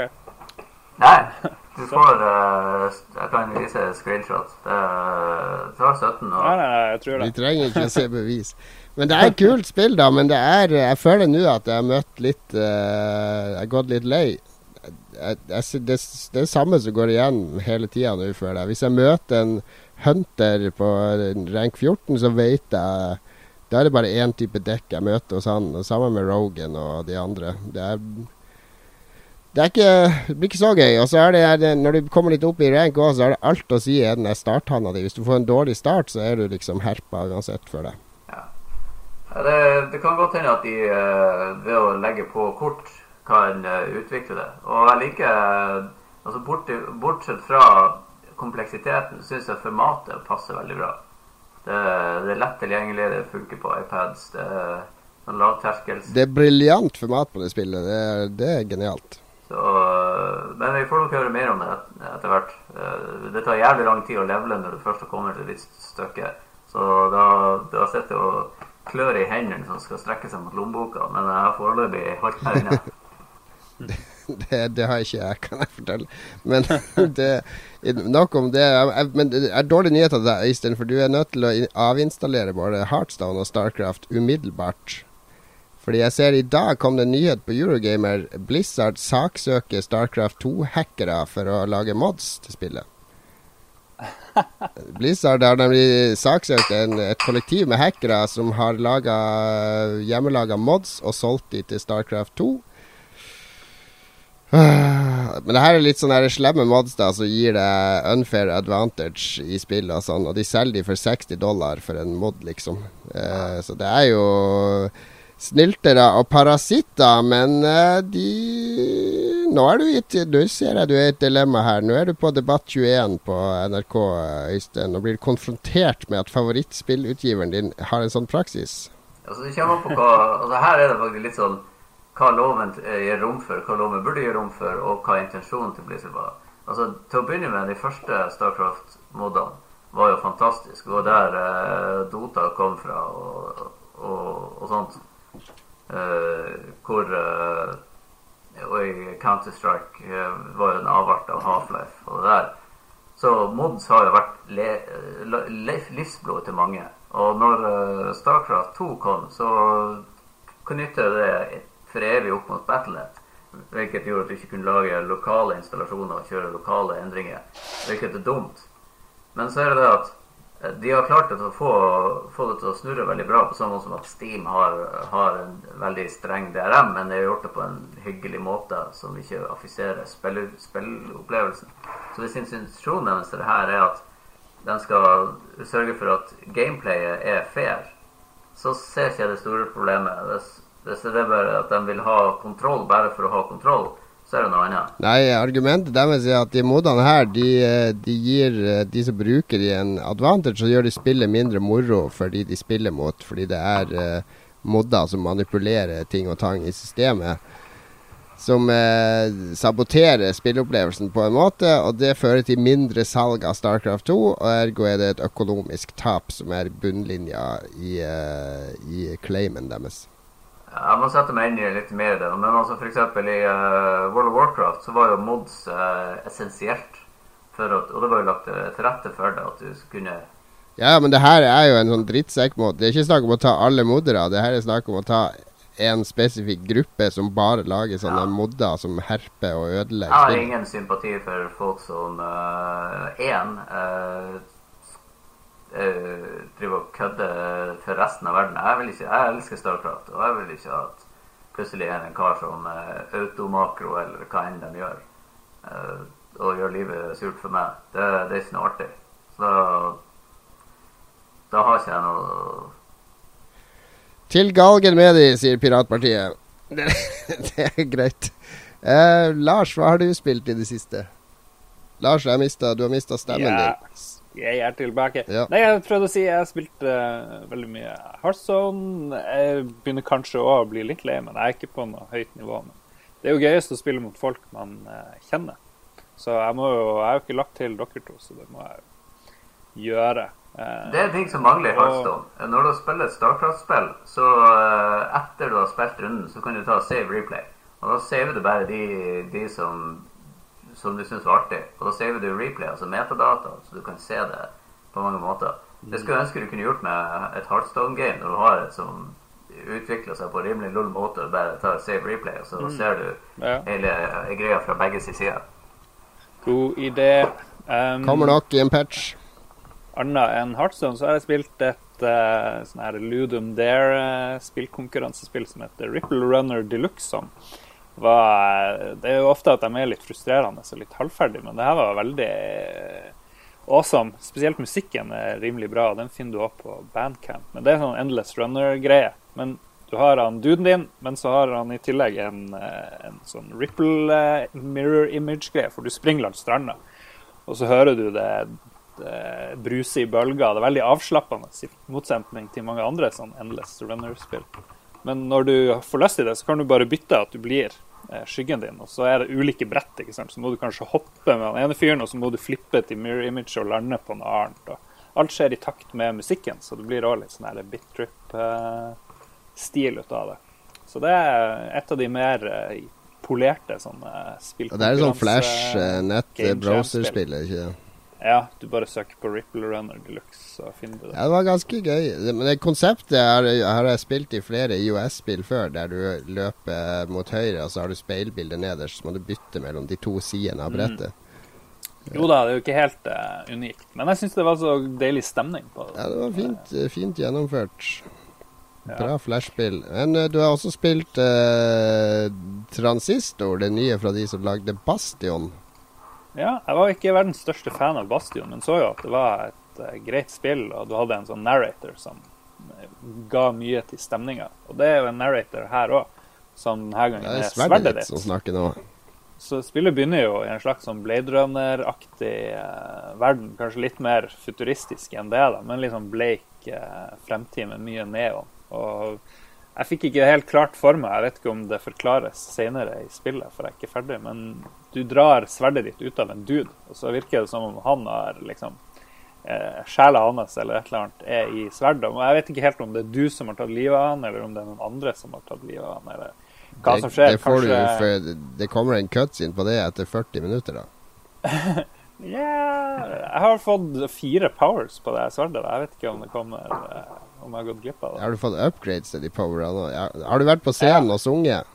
Nei, du får eh, Jeg kan vise screenshot. Det er- du har 17 og Nei, nei, nei, jeg tror Vi trenger ikke å se bevis. Men det er et kult spill, da. Men det er Jeg føler nå at jeg har møtt litt uh, Jeg har gått litt lei. Jeg, jeg, det, det er det samme som går igjen hele tida nå, føler jeg. Hvis jeg møter en hunter på rank 14, så vet jeg Da er det bare én type dekk jeg møter hos han. Og sammen med Rogan og de andre. Det er det, ikke, det blir ikke så gøy. Og så er det, når du kommer litt opp i rank òg, så er det alt å si er den der starthanda di. Hvis du får en dårlig start, så er du liksom herpa uansett for det. Ja, det, det kan godt hende at de eh, ved å legge på kort kan eh, utvikle det. Og jeg liker eh, altså bort, Bortsett fra kompleksiteten, syns jeg formatet passer veldig bra. Det, det er lett tilgjengelig, det funker på iPads. Det, Sånn lavterskels. Det er briljant format på det spillet. Det er, det er genialt. Så, men vi får nok høre mer om det et- etter hvert. Eh, Det tar jævlig lang tid å levele når du først kommer til et visst stykke. Så da, da sitter jeg og klør i hendene som skal strekke seg mot lommeboka. Men jeg har foreløpig holdt meg unna. Det, det har ikke jeg, kan jeg fortelle. Men det, nok om det. Jeg- Men det er dårlig nyheter til deg, Øystein, for du er nødt til å avinstallere både Heartstone og Starcraft umiddelbart. Fordi jeg ser i dag kom det en nyhet på Eurogamer. Blizzard saksøker Starcraft 2-hackere for å lage mods til spillet. Blizzard har nemlig saksøkt en, et kollektiv med hackere som har laga hjemmelaga mods og solgt de til Starcraft 2. Men det her er litt sånn slemme mods da som gir deg unfair advantage i spill og sånn, og de selger de for 60 dollar for en mod, liksom. Eh, så det er jo snyltere og parasitter, men eh, de Nå er du i et Nå ser jeg du er i et dilemma her. Nå er du på Debatt 21 på NRK, Øystein, og blir konfrontert med at favorittspillutgiveren din har en sånn praksis. Altså, på hva, altså, her er det faktisk litt sånn hva loven eh, gir rom for, hva loven burde gi rom for, og hva intensjonen til Blizzard var. Altså, til å begynne med, de første Starcraft-modene var jo fantastiske. Det var der eh, Dota kom fra og, og, og sånt. Eh, hvor eh, Og Counter-Strike eh, var jo en avart av Half-Life og det der. Så mods har jo vært le, le, livsblod til mange. Og når eh, Starcraft 2 kom, så knytter det for evig opp mot Battlenet. Hvilket gjorde at du ikke kunne lage lokale installasjoner og kjøre lokale endringer. Hvilket er dumt. Men så er det det at eh, de har klart å få, få det til å snurre veldig bra, på samme måte som at Steam har, har en veldig streng DRM, men de har gjort det på en hyggelig måte som ikke affiserer spillopplevelsen. Så hvis intensjonen deres til det her er at de skal sørge for at gameplayet er fair, så ser ikke jeg det store problemet. Hvis, hvis det er bare at de vil ha kontroll bare for å ha kontroll, så er det noe annet. Nei, argumentet deres er at de modene her, de, eh, de gir eh, de som bruker de en advantage, så gjør de spillet mindre moro for de spiller mot, fordi det er uh, modder som manipulerer ting og tang i systemet. Som eh, saboterer spilleopplevelsen på en måte, og det fører til mindre salg av Starcraft 2. Og ergo er det et økonomisk tap som er bunnlinja i, eh, i claimen deres. Jeg må sette meg inn i litt mer i det. Men altså eksempel i uh, World of Warcraft så var jo mods uh, essensielt. At, og det var jo lagt til til rette for det, at du kunne Ja, men det her er jo en sånn drittsekkmod. Det er ikke snakk om å ta alle moddere. Det her er snakk om å ta en spesifikk gruppe som bare lager sånne Ja. modder som herper og Jeg har ingen sympati for folk som én driver og kødder for resten av verden. Jeg, vil ikke, jeg elsker Starcraft, og jeg vil ikke at plutselig er det en kar som uh, automakro, eller hva enn de gjør, uh, og gjør livet surt for meg. Det, det er ikke noe artig. Så da, da har ikke jeg noe Til galgen med de, sier Piratpartiet. Det, er greit. Uh, Lars, hva har du spilt i det siste? Lars, du har mista stemmen Ja. din. Jeg er tilbake. Ja. Nei, jeg prøvde å si jeg spilte uh, veldig mye Heartzone. Jeg begynner kanskje å bli litt lei, men jeg er ikke på noe høyt nivå. Men det er jo gøyest å spille mot folk man uh, kjenner. Så jeg, må jo, jeg har jo ikke lagt til dere to, så det må jeg jo gjøre. Uh, Det er en ting som mangler i Hearthstone. Når du spiller et Starcraft-spill, så eh, etter du har spilt runden, så kan du ta save replay. Og da saver du bare de, de som, som du syns var artig. Og da saver du replay, altså metadata, så du kan se det på mange måter. Det skulle jeg ønske du kunne gjort med et Hearthstone-game, når du har et som utvikler seg på en rimelig lull måte, og bare tar save replay, og så ser du ja, hele greia fra begge sider. god idé. Um, Kommer nok i en patch. annet enn Hearthstone, så har jeg spilt et uh, sånn her Ludum Dare-spillkonkurransespill som heter Ripple Runner Deluxe. Som var, det er jo ofte at de er litt frustrerende og litt halvferdige, men det her var veldig awesome. Spesielt musikken er rimelig bra. Den finner du også på Bandcamp. Men det er sånn Endless Runner-greie. Men du har han duden din, men så har han i tillegg en, eh, en sånn Ripple eh, mirror image-greie, for du springer langs stranda. Og så hører du det, det bruse i bølger. Det er veldig avslappende, i motsetning til mange andre sånn Endless Runner-spill. Men når du får lyst til det, så kan du bare bytte at du blir skyggen din. Og så er det ulike brett. ikke sant? Så må du kanskje hoppe med den ene fyren, og så må du flippe til mirror image og lande på noe annet. Og alt skjer i takt med musikken, så det blir òg litt sånn her bit trip-stil ut av det. Så det er et av de mer eh, polerte sånne Og det er sånn flash eh, nett game browserspill, er ikke det? Ja, du bare søker på Ripple Runner Deluxe, så finner du det. Ja, det var ganske gøy. Men det konseptet er, har jeg spilt i flere IOS-spill før, der du løper mot høyre, og så har du speilbildet nederst, så må du bytte mellom de to sidene av brettet. Jo da, det er jo ikke helt uh, unikt. Men jeg syns det var så deilig stemning på det. Ja, det var fint, fint gjennomført. Bra flashspill. Men uh, du har også spilt uh, Transistor, det nye fra de som lagde Bastion. Ja, jeg var ikke verdens største fan av Bastion, men så jo at det var et eh, greit spill, og du hadde en sånn narrator som eh, ga mye til stemninga. Og det er jo en narrator her òg, som denne gangen er er sverdet ditt som snakker nå. Så spillet begynner jo i en slags sånn Blade Runner-aktig eh, verden. Kanskje litt mer futuristisk enn det, da, men liksom bleik eh, fremtid med mye neon. Og jeg fikk ikke helt klart for meg, jeg vet ikke om det forklares senere i spillet, for jeg er ikke ferdig, men du drar sverdet ditt ut av en dude, og så virker det som om han har liksom eh, Sjela hans eller et eller annet er i sverdet. Jeg vet ikke helt om det er du som har tatt livet av han, eller om det er noen andre som har tatt livet av han, eller hva Det, som skjer. det, får du, Kanskje for det kommer en cutscene på det etter 40 minutter, da. Ja, jeg har fått fire powers på det sverdet. Jeg vet ikke om det kommer eh, Om jeg har gått glipp av det. Har du fått upgrades til de powerne. Har du vært på scenen og sunget?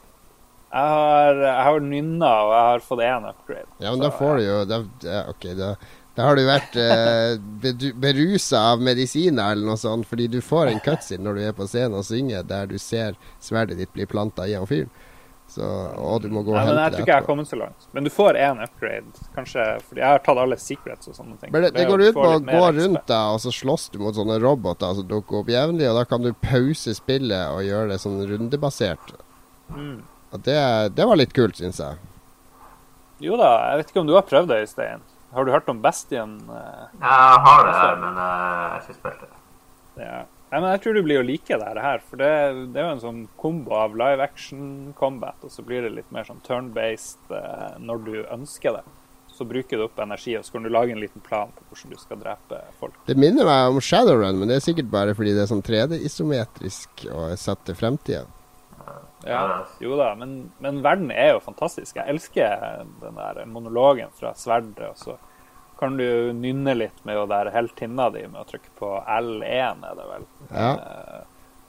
Jeg har, jeg har nynna, og jeg har fått én upgrade. Ja, men da Så, får du jo da, ja, OK, da, da har du vært eh, berusa av medisiner eller noe sånt, fordi du får en cutscene når du er på scenen og synger, der du ser sverdet ditt bli planta i en fyr. Så, å, du må gå og hente men jeg tror ikke jeg har kommet så langt. Men du får én upgrade, kanskje fordi jeg har tatt alle secrets og sånne ting. Men det, det går ut på å gå rundt deg, og så slåss du mot sånne roboter som dukker opp jevnlig, og da kan du pause spillet og gjøre det sånn rundebasert. Mm. Og det, det var litt kult, syns jeg. Jo da, jeg vet ikke om du har prøvd det, Øystein. Har du hørt om Bastion? Uh, Jeg har det men uh, jeg har ikke spilt det. Ja. Nei, men jeg tror du blir å like det her, for det, det er jo en sånn kombo av live action combat, og så blir det litt mer sånn turn-based eh, når du ønsker det. Så bruker du opp energi, og så kan du lage en liten plan på hvordan du skal drepe folk. Det minner meg om Shadowrun, men det er sikkert bare fordi det er sånn 3D-isometrisk og er satt til fremtida. Ja, jo da, men, men verden er jo fantastisk. Jeg elsker den der monologen fra sverdet, og så kan du nynne litt med å der heltinna di med å trykke på L1, er det vel. Ja. Eh,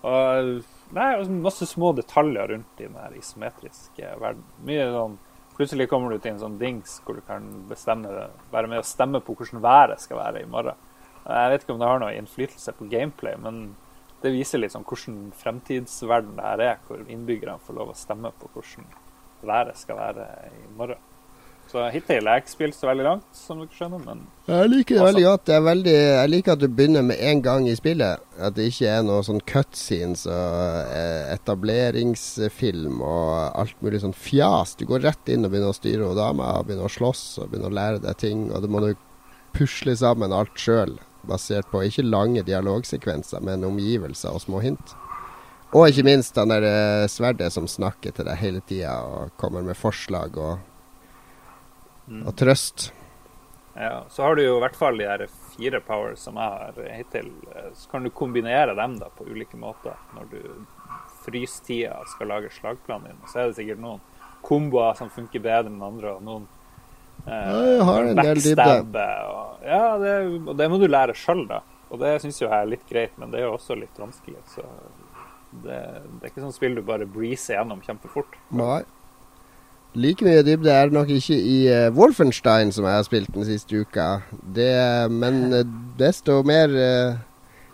og nei, masse små detaljer rundt i den her isometriske verden. Mye sånn Plutselig kommer du til en sånn dings hvor du kan bestemme det, være med å stemme på hvordan været skal være i morgen. Jeg vet ikke om det har noe innflytelse på gameplay, men det viser litt sånn hvordan fremtidsverden det her er, hvor innbyggerne får lov å stemme på hvordan været skal være i morgen. Så hittil har jeg ikke spilt så veldig langt, som dere skjønner, men Jeg liker det veldig godt. Det er veldig, jeg liker at du begynner med en gang i spillet. At det ikke er noe sånn cutscenes og eh, etableringsfilm og alt mulig sånn fjas. Du går rett inn og begynner å styre og dama og begynner å slåss og begynner å lære deg ting. Og det må du pusle sammen alt sjøl, basert på ikke lange dialogsekvenser, men omgivelser og små hint. Og ikke minst han der eh, sverdet som snakker til deg hele tida og kommer med forslag og, og trøst. Ja, så har du jo i hvert fall de fire powers som jeg har hittil. eh, Så kan du kombinere dem da på ulike måter. Når du frystida skal lage slagplanen din, så er det sikkert noen komboer som funker bedre enn andre, og noen eh, Ja, jeg har en del dybde. backstabbe, Og, ja, det, og det må du lære sjøl, da. Og det syns jeg er litt greit, men det er jo også litt vanskelig. Så det, det er ikke sånn spill du bare breezer gjennom kjempefort. Nei. Like mye dybde er det nok ikke i uh, Wolfenstein, som jeg har spilt den siste uka. Det, men uh, desto mer uh,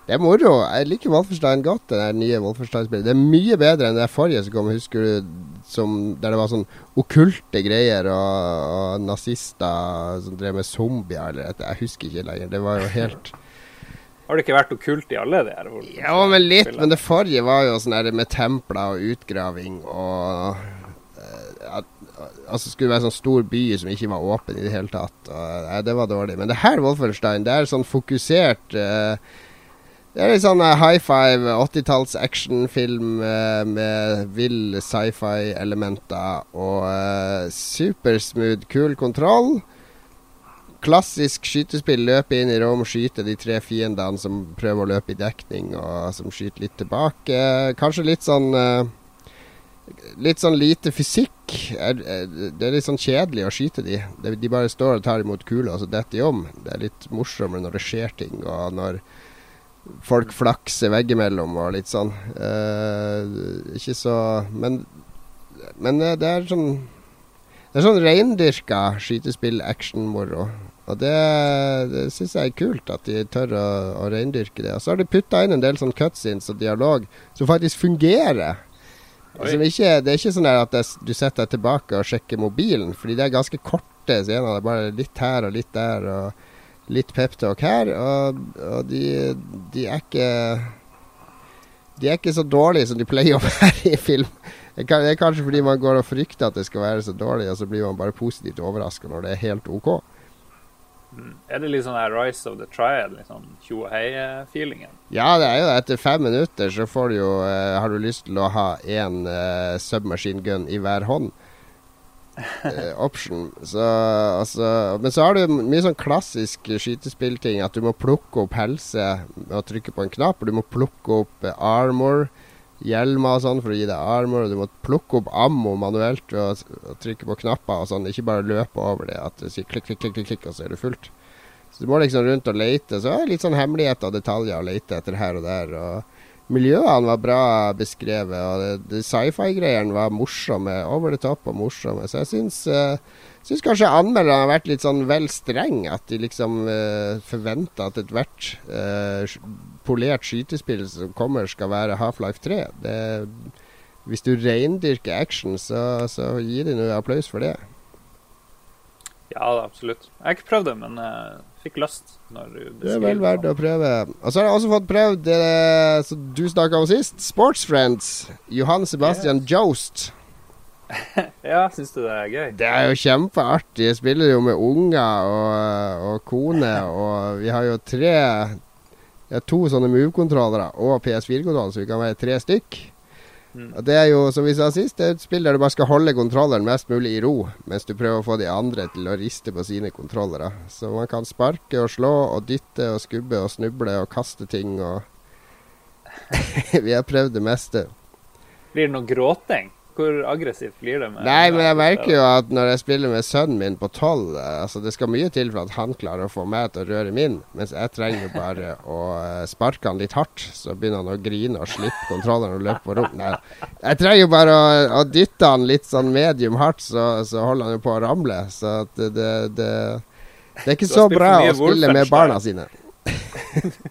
Det er moro. Jeg liker Wolfenstein godt, det nye Wolfenstein-spillet. Det er mye bedre enn det forrige som kom, husker du, som, der det var sånn okkulte greier og, og nazister som drev med zombier eller et, Jeg husker ikke lenger. Det var jo helt Har det ikke vært okkult i alle de her? Ja, men litt. Men det forrige var jo sånn her med templer og utgraving og Altså skulle være sånn stor by som ikke var åpen i det hele tatt. Og, nei, det var dårlig. Men det her Wolfenstein, det er sånn fokusert uh, Det er litt sånn uh, high five 80-talls actionfilm uh, med vill sci-fi-elementer og uh, supersmooth, kul kontroll. Klassisk skytespill. Løpe inn i rom, skyte de tre fiendene som prøver å løpe i dekning, og som skyter litt tilbake. Kanskje litt sånn eh, Litt sånn lite fysikk. Det er litt sånn kjedelig å skyte de. De, de bare står og tar imot kula, og så detter de om. Det er litt morsommere når det skjer ting, og når folk flakser veggimellom og litt sånn. Eh, ikke så Men, men eh, det er sånn Det er sånn reindyrka skytespill-action-moro. Og det, det syns jeg er kult, at de tør å, å reindyrke det. Og så har de putta inn en del sånn cutscenes og dialog som faktisk fungerer. Altså, ikke, det er ikke sånn at det, du setter deg tilbake og sjekker mobilen, fordi det er ganske korte scener. Det er bare litt her og litt der og litt peptalk her. Og, og de, de, er ikke De er ikke så dårlige som de pleier å være i film. Det er kanskje fordi man går og frykter at det skal være så dårlig, og så blir man bare positivt overraska når det er helt OK. Mm. Er det litt sånn her Rise of the Triad, litt sånn tjo og hei-feelingen? Ja, det er jo det. Etter fem minutter så får du jo uh, Har du lyst til å ha én uh, submachine gun i hver hånd? Uh, option. Så, altså, men så har du mye sånn klassisk skytespillting. At du må plukke opp helse med å trykke på en knapp. Og du må plukke opp armor, hjelmer og sånn for å gi deg armor. Og du må plukke opp ammo manuelt og, og trykke på knapper og sånn. Ikke bare løpe over det. At du sier klikk, klikk, klikk, klikk, og så er du fullt. Så du må liksom rundt og lete. Så er det litt sånn hemmeligheter og detaljer å lete etter her og der. Og miljøene var bra beskrevet, og sci-fi-greiene var morsomme. Over the top og morsomme. Så jeg syns, uh, syns kanskje anmelderne har vært litt sånn vel streng. At de liksom uh, forventer at ethvert uh, polert skytespill som kommer, skal være Half-Life 3. Det, hvis du reindyrker action, så, så gi dem noe applaus for det. Ja, absolutt. Jeg har ikke prøvd det, men jeg fikk lyst. Det er vel verdt å prøve. Og så har jeg også fått prøvd det som du snakka om sist, Sportsfriends. Johan Sebastian yes. Jost. ja, syns du det er gøy? Det er jo kjempeartig. Jeg spiller jo med unger og, og kone, og vi har jo tre ja, To sånne Move-kontrollere og PS4-kontroller, så vi kan være tre stykk. Mm. Det er jo, som vi sa sist, det er et spill der du bare skal holde kontrolleren mest mulig i ro, mens du prøver å få de andre til å riste på sine kontrollere. Så man kan sparke og slå og dytte og skubbe og snuble og kaste ting og Vi har prøvd det meste. Blir det noe gråting? Hvor aggressivt blir det? med Nei, men jeg merker jo at når jeg spiller med sønnen min på tolv altså Det skal mye til for at han klarer å få meg til å røre min, mens jeg trenger bare å eh, sparke han litt hardt, så begynner han å grine og slippe kontrolleren og løpe på rom. Nei, jeg trenger bare å, å, dytte han litt sånn medium hardt, så, så holder han jo på å ramle. Så det, det, det, det er ikke så bra å spille med barna sine.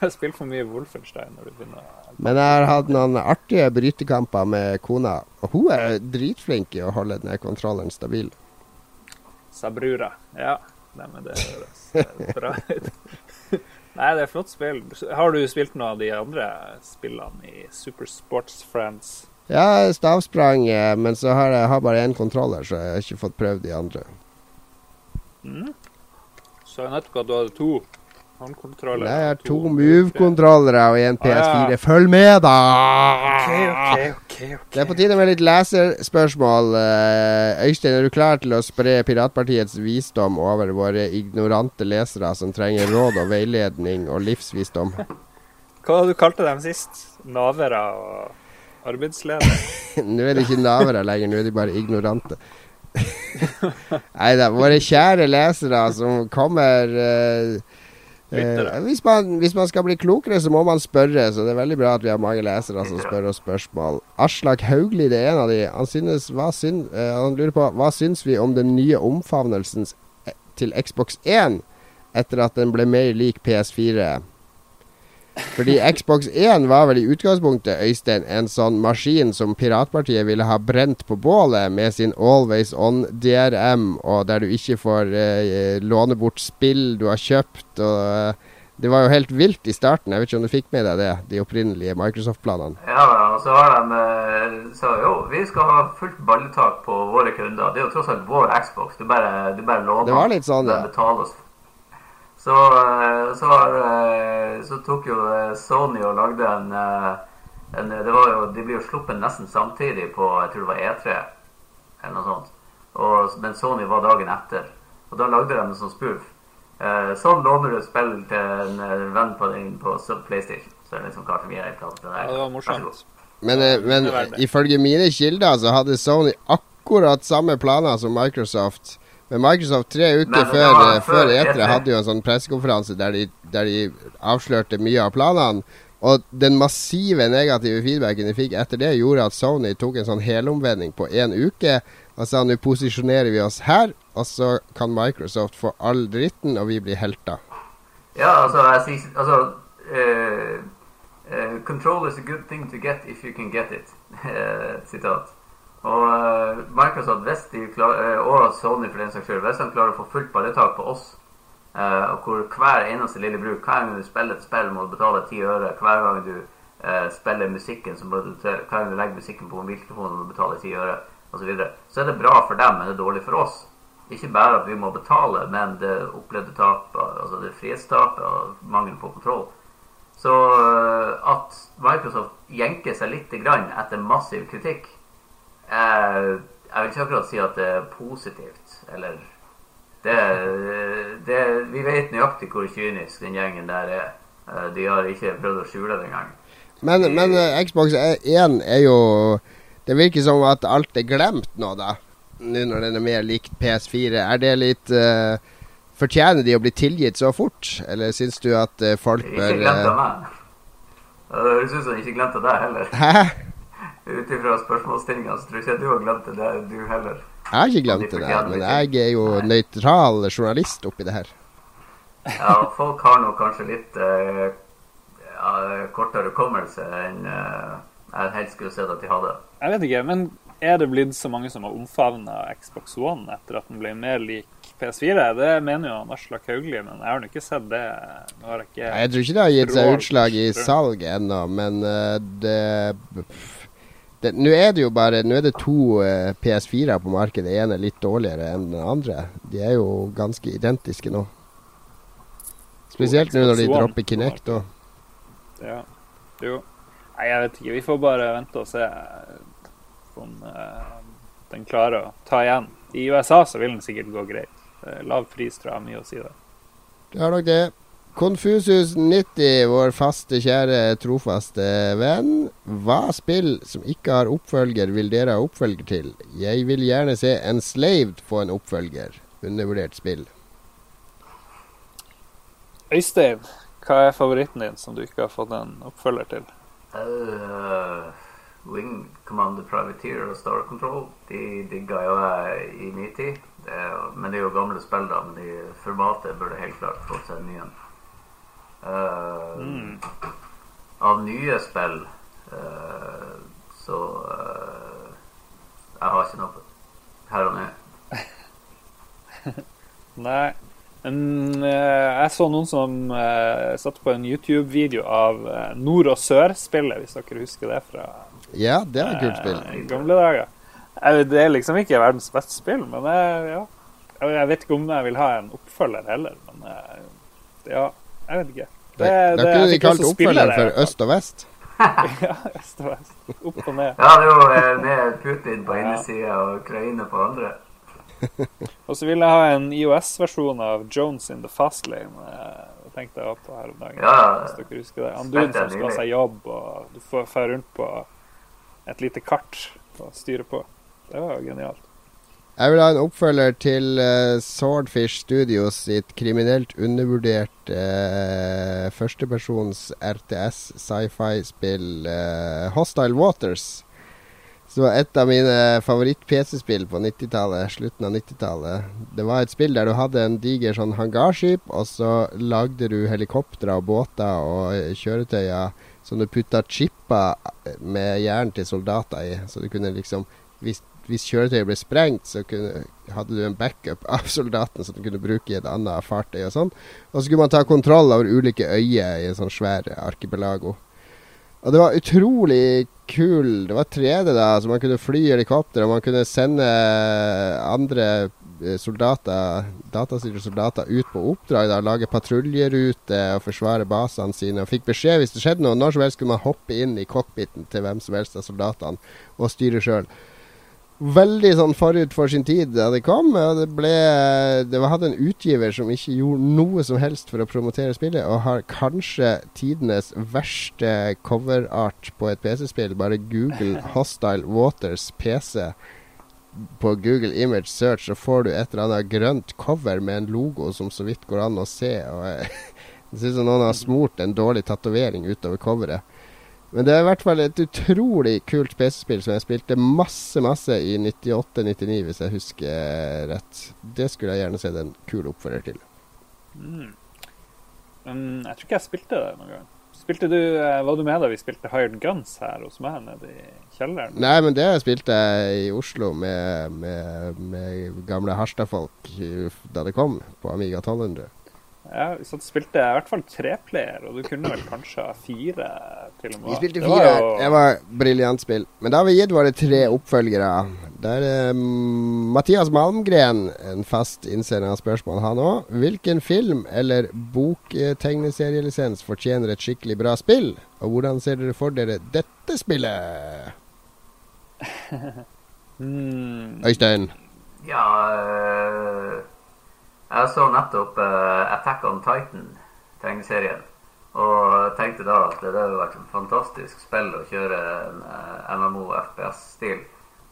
Du har spilt for mye Wolfenstein når du begynner Men jeg har hatt noen artige brytekamper med kona, og hun er dritflink i å holde denne kontrollen stabil. Sabrura. Ja. Nei, men det høres bra ut. Nei, det er flott spill. Har du spilt noen av de andre spillene i Super Sports Friends? Ja, stavsprang, eh, men så har jeg har bare én kontroller, så jeg har ikke fått prøvd de andre. Mm. Så jeg nettopp at du hadde to håndkontroller. Nei, jeg har to Move-kontrollere og en PS4. Følg med, da! Okay, okay, okay, det er på tide med litt leserspørsmål. Eh, Øystein, er du klar til å spre Piratpartiets visdom over våre ignorante lesere som trenger råd og veiledning og livsvisdom? Hva du kalte dem sist? Navere og arbeidsledere? nå er det ikke navere lenger, nå er de bare ignorante. Nei da, våre kjære lesere som kommer uh, Eh, hvis, man, hvis, man, skal bli klokere, så må man spørre. Så det er veldig bra at vi har mange lesere som spør oss spørsmål. Aslak Haugli det er en av de. Han, synes, hva syn, eh, han lurer på hva syns vi om den nye omfavnelsen eh, til Xbox 1 etter at den ble mer lik PS4? Fordi Xbox 1 var vel i utgangspunktet Øystein, en sånn maskin som piratpartiet ville ha brent på bålet med sin Always On DRM, og der du ikke får eh, låne bort spill du har kjøpt. og eh, Det var jo helt vilt i starten. Jeg vet ikke om du fikk med deg det, de opprinnelige Microsoft-planene? Ja, og så har de eh, sa jo vi skal ha fullt balletak på våre kunder. Det er jo tross alt vår Xbox. Du bare, du bare låner det var litt sånn, ja. Så, eh, så, eh, så tok jo eh, Sony og lagde en, en det var jo, De ble jo sluppet nesten samtidig på jeg tror det var E3 eller noe sånt. Og, men Sony var dagen etter. Og da lagde de en sånn spoof. Eh, sånn låner du spill til en venn på din på PlayStation. Så er liksom klart for mye helt annet. Ja, det var morsomt. Men, men Det er det. ifølge mine kilder så hadde Sony akkurat samme planer som Microsoft. Men Microsoft tre uker før, eh, før før E3 E3. hadde jo en sånn pressekonferanse der de, der de avslørte mye av planene. Og den massive negative feedbacken de fikk etter det, gjorde at Sony tok en sånn helomvending på én uke. Og sa nå posisjonerer vi oss her, og så kan Microsoft få all dritten, og vi blir helter. Ja, altså, jeg sier Altså uh, uh, Control is a good thing to get if you can get it. Sitat. Og eh, Microsoft, hvis de klar, eh, og Sony for den saks skyld, hvis de klarer å få fullt balletak på oss, eh, og hvor hver eneste lille bruk Hver gang du spiller et spill, må du betale ti øre. Hver gang du spiller musikken, så må du, hver gang du legger musikken på mobiltelefonen, må du betale ti øre. Og så, videre. så er det bra for dem, men det er dårlig for oss. Ikke bare at vi må betale, men det opplevde tapet, altså det frihetstapet og mangel på kontroll. Så at Microsoft jenker seg litt grann etter massiv kritikk eh, Jeg vil ikke akkurat si at det er positivt, eller det, det, Vi vet nøyaktig hvor kynisk den gjengen der er. Eh, De har ikke prøvd å skjule det engang. Men, men eh, Xbox 1 er jo Det virker som at alt er glemt nå, da. Nå når den er mer likt PS4. Er det litt uh, Fortjener de å bli tilgitt så fort, eller syns du at folk folk Ikke bør glemt av meg. Det høres ut som de ikke glemte deg heller. Hæ? Ut ifra spørsmålsstillinga så tror jeg ikke du har glemt det, du heller. Jeg har ikke glemt det, der, men jeg er jo nøytral journalist oppi det her. Ja, folk har nok kanskje litt eh, ja, kortere hukommelse enn eh, jeg helst skulle sett at de hadde. Jeg vet ikke, men er det blitt så mange som har omfavna Xbox One etter at den ble mer lik PS4? Det mener jo Aslak Hauglie, men jeg har nå ikke sett det. Nå har jeg ikke Jeg tror ikke det har gitt seg utslag i salg ennå, men eh, det- Nå er det jo bare Nå er det to eh, PS4-er på markedet. Den ene er litt dårligere enn den andre. De er jo ganske identiske nå. Spesielt nå når de dropper Kinect òg. Ja. Jo. Nei, jeg vet ikke. Vi får bare vente og se om eh, den klarer å ta igjen. I USA så vil den sikkert gå greit. Eh, Lav pris tror jeg har mye å si der. Det har nok det. Konfusus90, vår faste, kjære, trofaste venn. Hva spill som ikke har oppfølger, vil dere ha oppfølger til? Jeg vil gjerne se Enslaved få en oppfølger. Undervurdert spill. Øystein, hva er favoritten din som du ikke har fått en oppfølger til? Uh, Wing Commander Privateer og Star Control de digga jo jeg i min tid. Det er, men det er jo gamle spill, da. Men de formatet burde helt klart fått seg en ny en. Eh, Av nye spill eh, så eh, Jeg har ikke noe her og nå. Nei. Men eh, jeg så noen som uh, satte på en YouTube-video av uh, Nord og Sør-spillet, hvis dere husker det fra Ja, det er et kult spill. Uh, gamle dager. Jeg, det er liksom ikke verdens beste spill, men ja. Jeg vet ikke om jeg vil ha en oppfølger heller, men ja, jeg vet ikke. Det da det kunne de fikk kalt oppfølgeren for. Øst og Vest. ja, øst og vest. Opp og ned. Ja, det er jo eh, med Putin på ene sida og Ukraina på andre. Og så vil jeg ha en IOS-versjon av Jones in the Fast Lane. Jeg Det tenkte jeg på her om dagen. Ja, Hvis dere husker det. Han duden som skal ha seg jobb, og du får dra rundt på et lite kart å styre på. Det var jo genialt. Jeg vil ha en oppfølger til uh, Swordfish Studios sitt kriminelt undervurdert uh, førstepersons RTS sci-fi-spill uh, Hostile Waters. Som var et av mine favoritt-PC-spill på 90-tallet, slutten av 90-tallet. Det var et spill der du hadde en diger sånn hangarskip, og så lagde du helikoptre og båter og eh, kjøretøyer som du putta chipper med jern til soldater i. Så du kunne liksom Hvis, hvis kjøretøyet ble sprengt, så kunne, hadde du en backup av soldaten som du kunne bruke i et annet fartøy og sånn. Og så kunne man ta kontroll over ulike øyer i en sånn svær arkipelago. Og det var utrolig kul Det var 3D, da, så man kunne fly helikopter, og man kunne sende andre eh, soldater, datastyrte soldater ut på oppdrag. da, Lage patruljerute og forsvare basene sine. Og fikk beskjed hvis det skjedde noe. Når som helst kunne man hoppe inn i cockpiten til hvem som helst av soldatene og styre sjøl. Veldig sånn forut for sin tid da det kom. og Det ble Det hadde en utgiver som ikke gjorde noe som helst for å promotere spillet, og har kanskje tidenes verste coverart på et PC-spill. Bare Google Hostile Waters PC på Google Image Search, så får du et eller annet grønt cover med en logo som så vidt går an å se. Og Det ser ut som noen har smurt en dårlig tatovering utover coveret. Men det er i hvert fall et utrolig kult PC-spill som jeg spilte masse, masse i 98-99, hvis jeg husker rett. Det skulle jeg gjerne sett en kul oppfører til. Mm. Men jeg tror ikke jeg spilte det noen gang. Spilte du, eh, Var du med da vi spilte Hired Guns her hos meg nede i kjelleren? Nei, men det spilte jeg i Oslo med, med, med gamle Harstad-folk da det kom, på Amiga 1200. Ja, vi satt spilte i hvert fall treplayer, og du kunne vel kanskje ha fire til og med. Vi spilte Det var fire. jo- Det var briljant spill. Men da har vi gitt våre tre oppfølgere. Der er mm, Mathias Malmgren, en fast innsender av spørsmål, han òg. Hvilken film eller boktegneserielisens fortjener et skikkelig bra spill? Og hvordan ser dere for dere dette spillet? Mm, Øystein. Ja eh, Jeg så nettopp uh, Attack on Titan-tegneserien. Og tenkte da at det hadde vært et fantastisk spill å kjøre en uh, MMO-FPS-stil.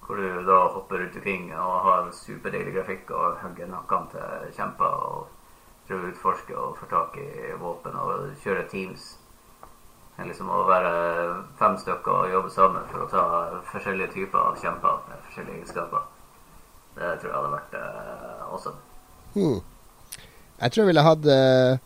Hvor du da hopper rundt omkring og har superdeilig grafikk og hugger nakkene til kjemper. Og prøver å utforske og få tak i våpen og kjøre teams. Liksom å være fem stykker og jobbe sammen for å ta forskjellige typer av kjemper med forskjellige egenskaper. Det tror jeg hadde vært uh, awesome. Hmm. Jeg tror jeg ville hatt eh,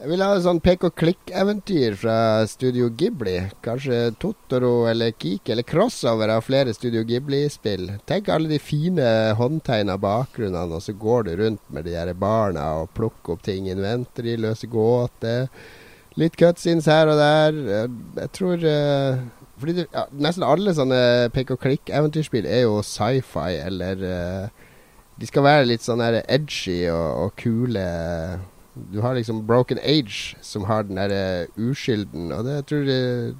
Jeg ville hatt sånn pek og klikk-eventyr fra Studio Ghibli. Kanskje Totoro eller Kiki eller crossover av flere Studio Ghibli-spill. Tenk alle de fine håndtegna bakgrunnene, og så går du rundt med de her barna og plukker opp ting inventory, løser gåter. Litt cutscenes her og der. Eh, Jeg tror eh, Fordi det, ja, nesten alle sånne pek og klikk-eventyrspill er jo sci-fi eller eh, de skal være litt sånn der edgy og, og kule. Du har liksom Broken Age, som har den derre uskylden. Og det tror jeg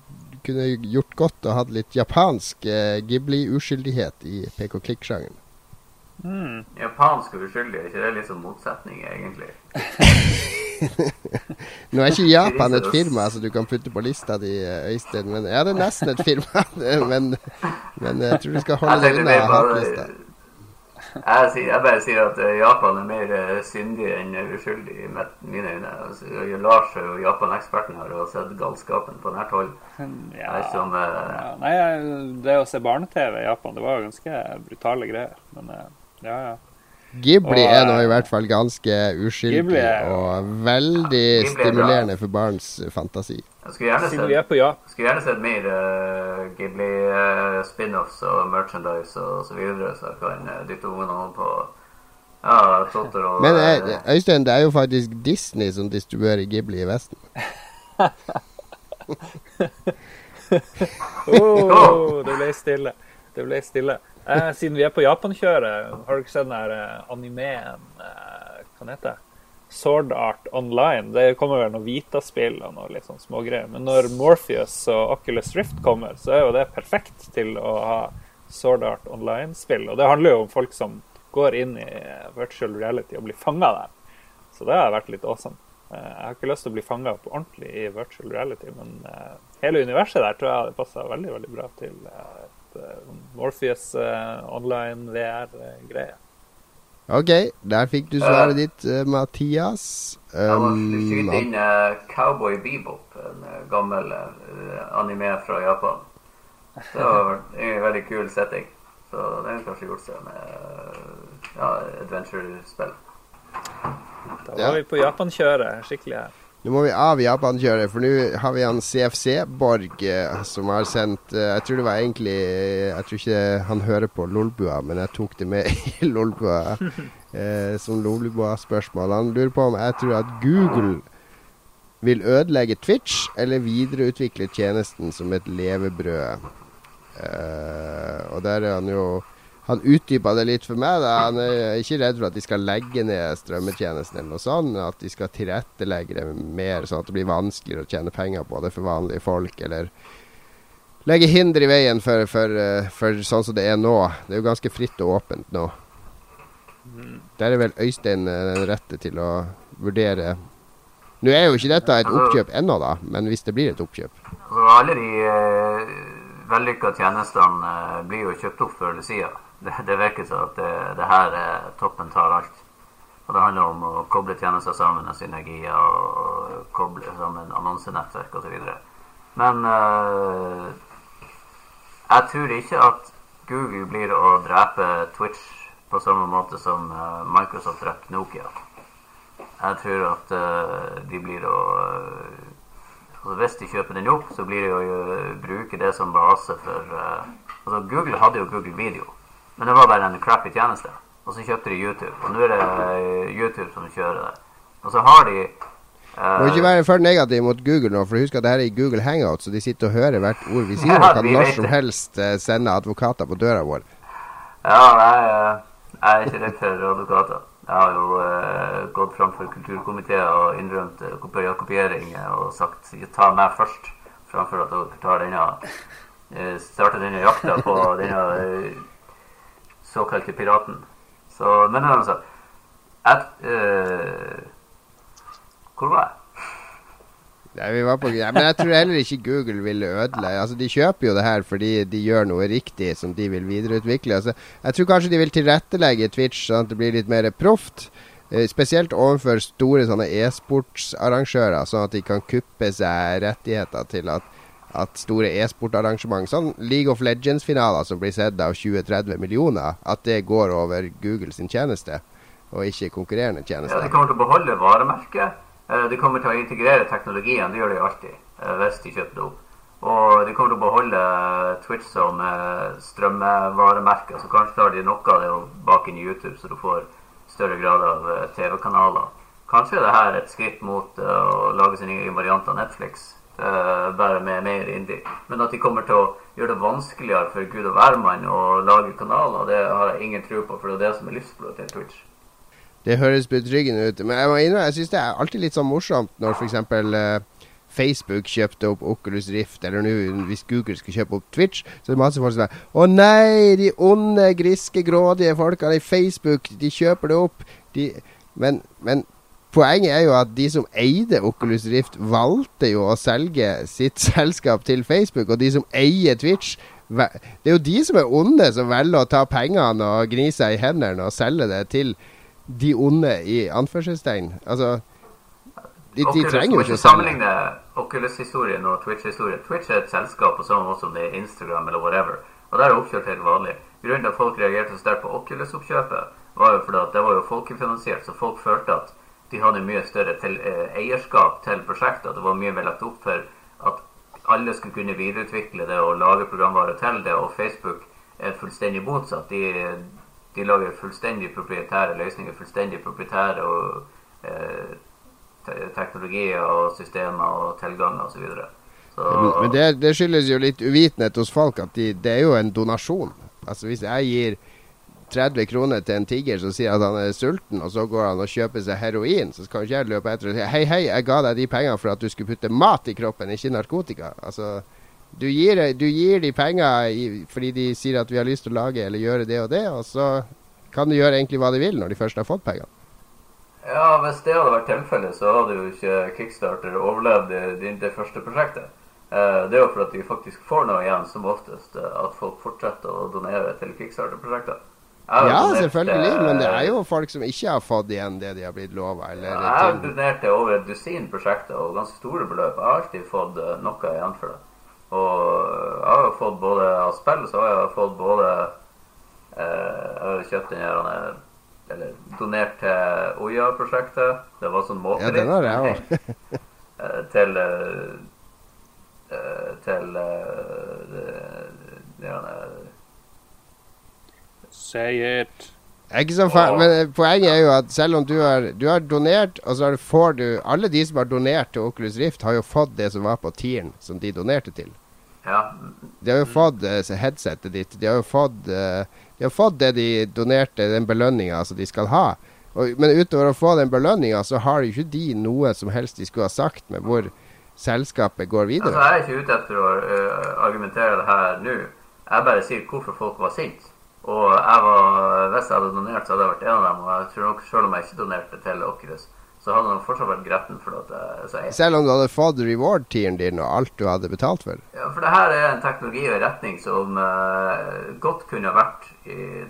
kunne gjort godt å ha litt japansk eh, Ghibli-uskyldighet i pek-og-klikk-sjangeren. mm. Japansk og uskyldig, er ikke det litt sånn motsetning, egentlig? Nå er ikke Japan et firma som du kan putte på lista di, eh, Øystein. Men ja, det er nesten et firma. men, men jeg tror du skal holde deg unna hatlista. Jeg, sier, jeg bare sier at eh, Japan er mer eh, syndig enn uskyldig i mine øyne. Altså, Lars er jo Japan-eksperten her og har sett galskapen på nært hold. Ja. eh, Ja, nei, det å se barne-TV i Japan, det var jo ganske brutale greier. Men eh, ja, ja. Ghibli Og, er nå i eh, hvert fall ganske uskyldig Ghibli er og veldig Ghibli er stimulerende for barns eh, fantasi. Jeg skulle gjerne er på Japan skulle gjerne sett mer uh, Ghibli eh, spin-offs og merchandise og så videre, så jeg kan uh, dytte ungene over på ja, Totoro. Men eh, eh, Øystein, det er jo faktisk Disney som distribuerer Ghibli i Vesten. oh, Det ble stille. Det ble stille. Eh, siden vi er på Japan-kjøret, har du ikke sett den der eh, animeen eh, Hva heter heter Sword Art Online. Det kommer vel noen Vita-spill og noe litt sånn smågreier. Men når Morpheus og Oculus Rift kommer, så er jo det perfekt til å ha Sword Art Online-spill. Og det handler jo om folk som går inn i virtual reality og blir fanga der. Så det har vært litt awesome. Eh, Jeg har ikke lyst til å bli fanga på ordentlig i virtual reality, men eh, hele universet der tror jeg hadde passa veldig veldig bra til eh, et Morpheus online VR-greie. OK, der fikk du svaret ditt, eh, Mathias. Jeg må Um, skyte inn eh, Cowboy Bebop, en eh, gammel anime fra Japan. Det var en veldig kul setting. Så det har kanskje gjort seg med ja, adventure-spill. Da var Ja. vi på Japan-kjøret skikkelig her. Nå må vi av Japan-kjøret, for nå har vi han CFC-Borg eh, som har sendt eh, Jeg tror det var egentlig Jeg tror ikke han hører på Lolbua, men jeg tok det med i Lolbua eh, som Lolbua-spørsmål. Han lurer på om jeg tror at Google vil ødelegge Twitch eller videreutvikle tjenesten som et levebrød. Eh, og der er han jo han utdypa det litt for meg. Da. Han er ikke redd for at de skal legge ned strømmetjenesten eller noe sånt. At de skal tilrettelegge det mer, sånn at det blir vanskeligere å tjene penger på det for vanlige folk. Eller legge hinder i veien for, for, eh, for sånn som det er nå. Det er jo ganske fritt og åpent nå. Der er vel Øystein eh, den rette til å vurdere Nå er jo ikke dette et oppkjøp ennå, da, men hvis det blir et oppkjøp Altså, alle de eh, vellykka tjenestene blir jo kjøpt opp før eller siden. Det, det virker som at det, det her er toppen tar alt. Og det handler om å koble tjenester sammen med synergier og, og koble sammen annonsenettverk osv. Men eh, jeg tror ikke at Google blir å drepe Twitch på samme måte som eh, Microsoft drepte Nokia. Jeg tror at eh, de blir å altså Hvis de kjøper den opp, så blir det å bruke det som base for altså Google hadde jo Google Video, men det var bare en crappy tjeneste. Og så kjøpte de YouTube, og nå er det eh, YouTube som kjører det. Og så har de Uh, Må ikke være for negativ mot Google nå, for husk at det her er i Google Hangout, så de sitter og hører hvert ord vi sier. Ja, Og kan når som helst eh, sende advokater på døra vår. Ja, jeg, jeg er ikke redd for advokater. Jeg har jo uh, gått fram for kulturkomiteer og innrømt uh, kopi- kopiering og sagt ta meg først, framfor at dere tar denne uh, starter denne jakta på denne såkalte piraten. Så, men altså at, uh, Hvor var jeg? Nei, vi var på, ja, men jeg tror heller ikke Google vil ødelegge Altså, De kjøper jo det her fordi de gjør noe riktig som de vil videreutvikle. Altså, jeg tror kanskje de vil tilrettelegge Twitch sånn at det blir litt mer proft. Eh, spesielt overfor store sånne e-sportsarrangører, sånn at de kan kuppe seg rettigheter til at, at store e-sportarrangement, sånn League of Legends-finaler som blir sett av 20-30 millioner, at det går over Google sin tjeneste, og ikke konkurrerende Ja, de kommer til å beholde varemerket. Eh, De kommer til å integrere teknologien. Det gjør de alltid eh, hvis de kjøper det opp. Og de kommer til å beholde Twitch som eh, strømmevaremerke. Så kanskje tar de noe av det og bak inn i YouTube, så du får større grad av eh, TV-kanaler. Kanskje er det her et skritt mot eh, å lage sin egen variant av Netflix. Eh, Bare med mer indie. Men at de kommer til å gjøre det vanskeligere for gud og hvermann å lage kanaler, det har jeg ingen tro på, for det er det som er livsblodet til Twitch. Det høres betryggende ut. Men jeg må innrømme, jeg syns det er alltid litt sånn morsomt når f.eks. Uh, Facebook kjøpte opp Oculus Rift, eller nå hvis Google skal kjøpe opp Twitch, så er det masse folk som er Å nei, de onde, griske, grådige folkene i Facebook, de kjøper det opp. De, men, men poenget er jo at de som eide Oculus Rift, valgte jo å selge sitt selskap til Facebook, og de som eier Twitch Det er jo de som er onde, som velger å ta pengene og gni seg i hendene og selge det til de onde i anførselstegn. Altså De, de Oculus, trenger jo ikke å sammenligne Oculus-historien og Twitch-historien. Twitch er et selskap på samme måte som det er Instagram eller whatever. Og der er oppkjørt helt vanlig. Grunnen til at folk reagerte så sterkt på Oculus-oppkjøpet, var jo fordi at det var jo folkefinansiert, så folk følte at de hadde mye større til, eh, eierskap til prosjektet. Det var mye mer lagt opp for at alle skulle kunne videreutvikle det og lage programvare til det. Og Facebook er fullstendig motsatt. De, de lager fullstendig proprietære løsninger, fullstendig proprietære og eh, te- teknologier og systemer og tilganger osv. Men, men det, det skyldes jo litt uvitenhet hos folk at de, det er jo en donasjon. Altså Hvis jeg gir 30 kroner til en tiger som sier at han er sulten, og så går han og kjøper seg heroin, så skal ikke jeg løpe etter og si hei, hei, jeg ga deg de pengene for at du skulle putte mat i kroppen, ikke narkotika. Altså, du gir, du gir de penger i, fordi de sier at vi har lyst til å lage eller gjøre det og det, og så kan de gjøre egentlig hva de vil når de først har fått pengene. Ja, hvis det hadde vært tilfellet, så hadde jo ikke Kickstarter overlevd det, det, første prosjektet. Eh, det er jo for at de faktisk får noe igjen, som oftest, eh, at folk fortsetter å donere til Kickstarter-prosjekter. Ja, donert, selvfølgelig, eh, men det er jo folk som ikke har fått igjen det de har blitt lova. Ja, jeg har donert til over et dusin prosjekter og ganske store beløp. Jeg har alltid fått eh, noe igjen for det. Og jeg har jo fått både av spill, så har jeg fått både eh, Jeg har kjøpt den her eh, Eller donert til Oya-prosjektet. Det var sånn Ja, den har jeg òg. eh, til eh, eh, til eh, det, det, det, Say it. Ikke så fa men eh, Poenget er jo at selv om du har, du har donert, og så får du Alle de som har donert til Oculus Rift, har jo fått det som var på tieren som de donerte til. Ja. De har jo fått uh, headsetet ditt. De har jo fått, uh, de har fått det de donerte, den belønninga som de skal ha. Og, men utover å få den belønninga, så har jo ikke de noe som helst de skulle ha sagt med hvor selskapet går videre. Altså, jeg er ikke ute etter å uh, argumentere det her nå. Jeg bare sier hvorfor folk var sinte. Og jeg var, hvis jeg hadde donert, så hadde jeg vært en av dem. Og jeg tror nok selv om jeg ikke donerte til Oculus, så hadde han fortsatt vært gretten for at jeg, så jeg Selv om du hadde fått reward-tieren din og alt du hadde betalt for? Ja, for det her er en teknologi og en retning som uh, godt kunne vært i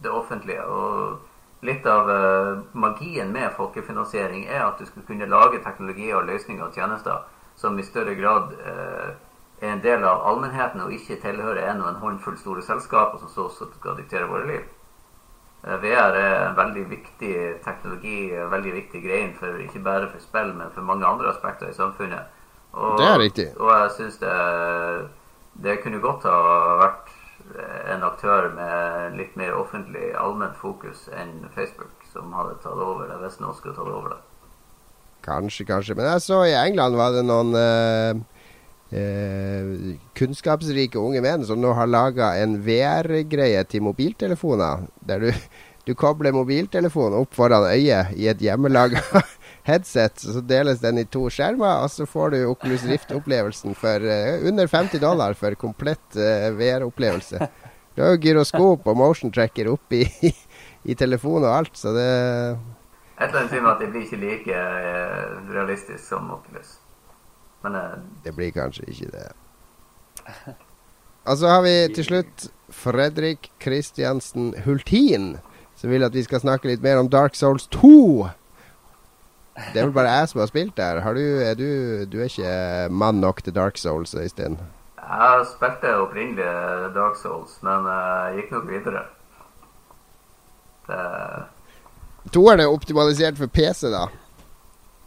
det offentlige. Og litt av uh, magien med folkefinansiering er at du skulle kunne lage teknologier og løsninger og tjenester som i større grad uh, er en del av allmennheten og ikke tilhører en og en håndfull store selskaper som så skal diktere våre liv. VR er en veldig viktig teknologi, en veldig viktig grein, for, ikke bare for spill, men for mange andre aspekter i samfunnet. Og, det er riktig. Og jeg syns det, det kunne godt ha vært en aktør med litt mer offentlig, allment fokus enn Facebook, som hadde tatt over det, hvis noen skulle tatt over det. Kanskje, kanskje. Men jeg så i England var det noen eh, eh, kunnskapsrike unge menn som nå har laga en VR-greie til mobiltelefoner. Der du, du kobler mobiltelefonen opp foran øyet i et hjemmelaga headset. Så deles den i to skjermer, og så får du Oculus Rift-opplevelsen for eh, under 50 dollar for komplett eh, VR-opplevelse. Du har jo gyroskop og motion tracker oppi i, i telefonen og alt, så det Et annet sier meg at det blir ikke like uh, realistisk som Oculus. Men uh, Det blir kanskje ikke det. Og så har vi til slutt Fredrik Kristiansen Hultin, som vil at vi skal snakke litt mer om Dark Souls 2. Det er vel bare jeg som har spilt der. Har du, er du, du er ikke mann nok til Dark Souls, Øystein? Jeg spilte opprinnelig Dark Souls, men jeg gikk nok videre. Det Toeren er optimalisert for PC, da.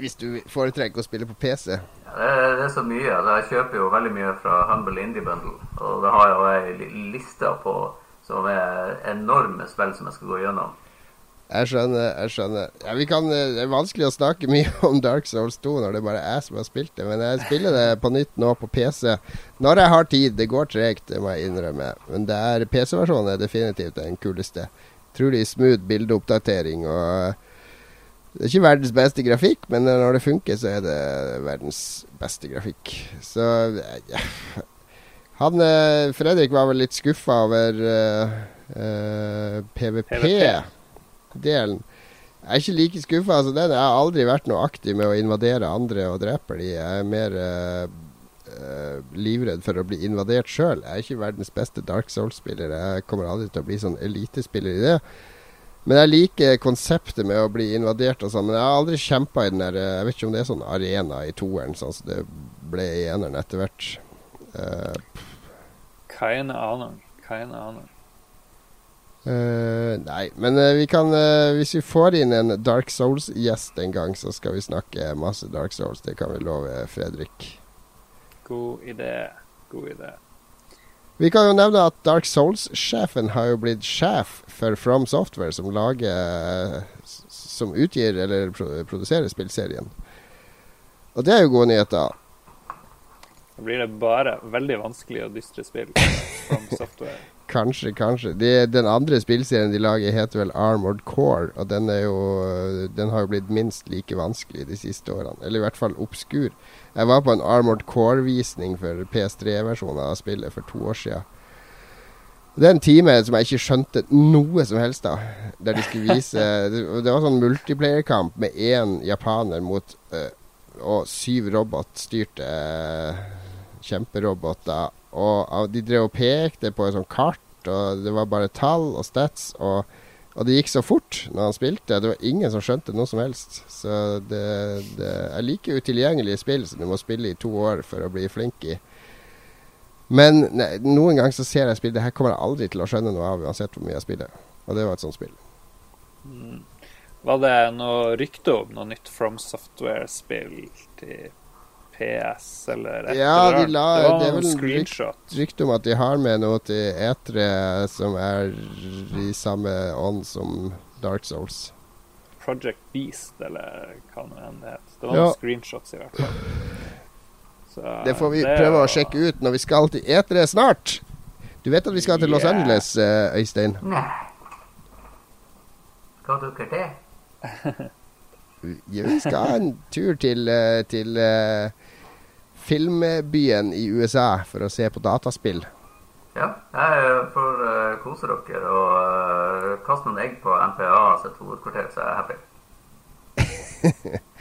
Hvis du foretrekker å spille på PC. Ja, det, er, det, er så mye. Altså, jeg kjøper jo veldig mye fra Humble Indie Bundle. Og det har jeg jo ei liste på som er enorme spill som jeg skal gå gjennom. Jeg skjønner. jeg skjønner. Ja, kan, det er vanskelig å snakke mye om Dark Souls 2 når det er bare jeg som har spilt det. Men jeg spiller det på nytt nå på PC når jeg har tid. Det går tregt, det må jeg innrømme. Men er PC-versjonen er definitivt den kuleste. Utrolig smooth bildeoppdatering. og det er ikke verdens beste grafikk, men når det funker, så er det verdens beste grafikk. Så ja. Han Fredrik var vel litt skuffa over uh, uh, PVP-delen. Jeg er ikke like skuffa. Altså, jeg har aldri vært noe aktiv med å invadere andre og drepe de. Jeg er mer uh, livredd for å bli invadert sjøl. Jeg er ikke verdens beste Dark Souls-spiller. Jeg kommer aldri til å bli sånn elitespiller i det. Men jeg liker konseptet med å bli invadert og sånn. Men jeg har aldri kjempa i den der Jeg vet ikke om det er sånn arena i toeren, sånn som det ble i eneren etter hvert. Uh, Keine aning. Keine aning. Uh, nei, men uh, vi kan uh, Hvis vi får inn en Dark Souls-gjest en gang, så skal vi snakke masse Dark Souls. Det kan vi love Fredrik. God idé. God idé. Vi kan jo nevne at Dark Souls-sjefen har jo blitt sjef for From Software, som lager Som utgir eller produserer spillserien. Og det er jo gode nyheter. Da blir det bare veldig vanskelig og dystre spill From Software. kanskje, kanskje. De, den andre spillserien de lager, heter vel Armored Core, og den, jo, den har jo blitt minst like vanskelig de siste årene. Eller i hvert fall obskur. Jeg var på en Armored Core-visning for PS3-versjonen av spillet for to år siden. Det er en time som jeg ikke skjønte noe som helst av. Der de skulle vise Det var sånn multiplayer-kamp med én japaner mot øh, og syv robotstyrte øh, kjemperoboter. Og de drev og pekte på et sånt kart, og det var bare tall og stats. Og, og, det gikk så fort når han spilte. Det var ingen som skjønte noe som helst. Så det, det er like utilgjengelige spill som du må spille i to år for å bli flink i. Men nei, noen ganger så ser jeg spill Det her kommer jeg aldri til å skjønne noe av, uansett hvor mye jeg spiller. Og det var et sånt spill. Mm. Var det noe rykte om noe nytt From Software-spill til PS eller et ja, de la, det var det er en screenshot. rykte om at de har med noe til E3 som er i samme ånd som Dark Souls. Project Beast, eller hva nå enn det het. Det var Ja. noen screenshots, i hvert fall. Så, Det får vi det prøve var... å sjekke ut når vi skal til etere snart. Du vet at vi skal til Los Yeah. Angeles, eh, Øystein? Nei. Skal dere det? Vi skal ha en tur til, eh, til eh, filmbyen i USA for å se på dataspill. Ja, jeg får uh, kose dere og uh, kaste noen egg på NPA sitt hovedkvarter, så er jeg happy.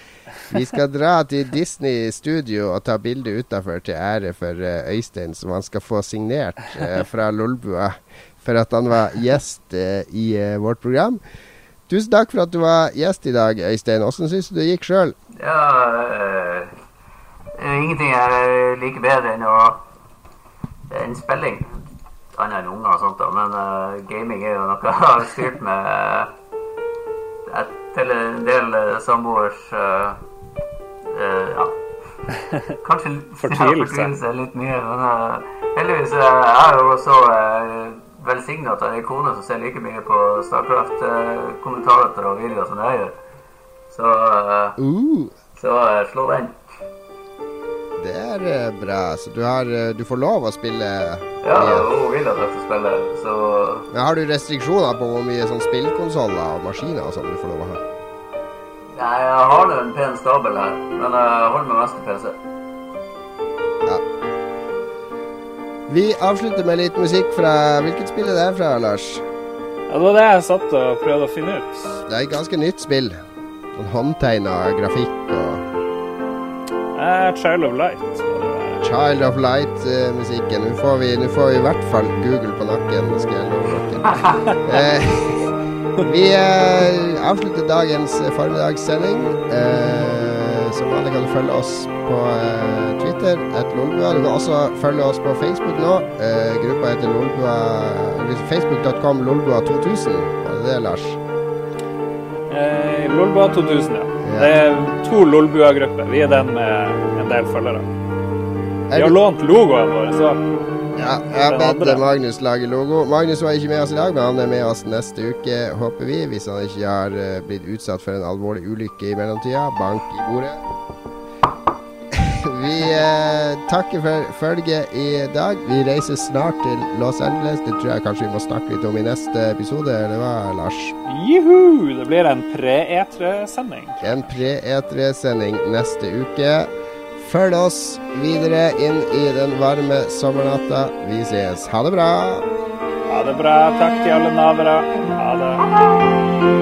Vi skal dra til Disney Studio og ta bilde utafor til ære for eh, Øystein, som han skal få signert eh, fra Lolbua for at han var gjest eh, i eh, vårt program. Tusen takk for at du var gjest i dag, Øystein. Åssen syns du det gikk sjøl? Ja, er ingenting jeg liker bedre enn å enn spilling. Annet enn unger og sånt, da. Men uh, gaming er jo noe jeg har styrt med uh, til en del uh, samboers Ja. Kanskje Fortvilelse. Ja, er litt mye, men heldigvis jeg er jo så velsigna har ei kone som ser like mye på Starcraft-kommentarer og videoer som jeg gjør. Så, uh, så slå den. Det er eh, bra. Så du, har, eh, du får lov å spille Ja, mye. hun vil at jeg skal spille, så Men har du restriksjoner på hvor mye sånn spillkonsoller og maskiner og sånn du får lov å ha? Nei, jeg har nå en pen stabel her, men jeg holder meg mest til PC. Ja. Vi avslutter med litt musikk fra Hvilket spill er det fra, Lars? Ja, det var det jeg satt og prøvde å finne ut. Det er et ganske nytt spill. Sånn håndtegna grafikk og Eh, Child of Light. Child of Light-musikken. Nå får, vi, nå får vi i hvert fall Google på nakken, skal jeg love dere. Eh, vi eh, avslutter dagens eh, formiddagssending. Eh, som alle kan følge oss på eh, Twitter, et Lolbua. Du kan også følge oss på Facebook nå. Eh, gruppa heter Lolbua Facebook.com Lolbua2000. Var det det, Lars? Eh, Lolbua 2000, ja. Det er to Lolbua-grupper. Vi er den med en del følgere. Vi har lånt logoen vår, så Ja, jeg har bedt. Magnus lage logo. Magnus var ikke med oss i dag, men han er med oss neste uke, håper vi. Hvis han ikke har eh, blitt utsatt for en alvorlig ulykke i mellomtida. Bank i bordet. Eh, takker for følget i dag. Vi reiser snart til Los Angeles. Det tror jeg kanskje vi må snakke litt om i neste episode, eller hva, Lars? juhu! Det blir en pre-E3-sending. En pre-E3-sending neste uke. Følg oss videre inn i den varme sommernatta. Vi ses. Ha det bra. Ha det bra. Takk til alle navere. Ha det.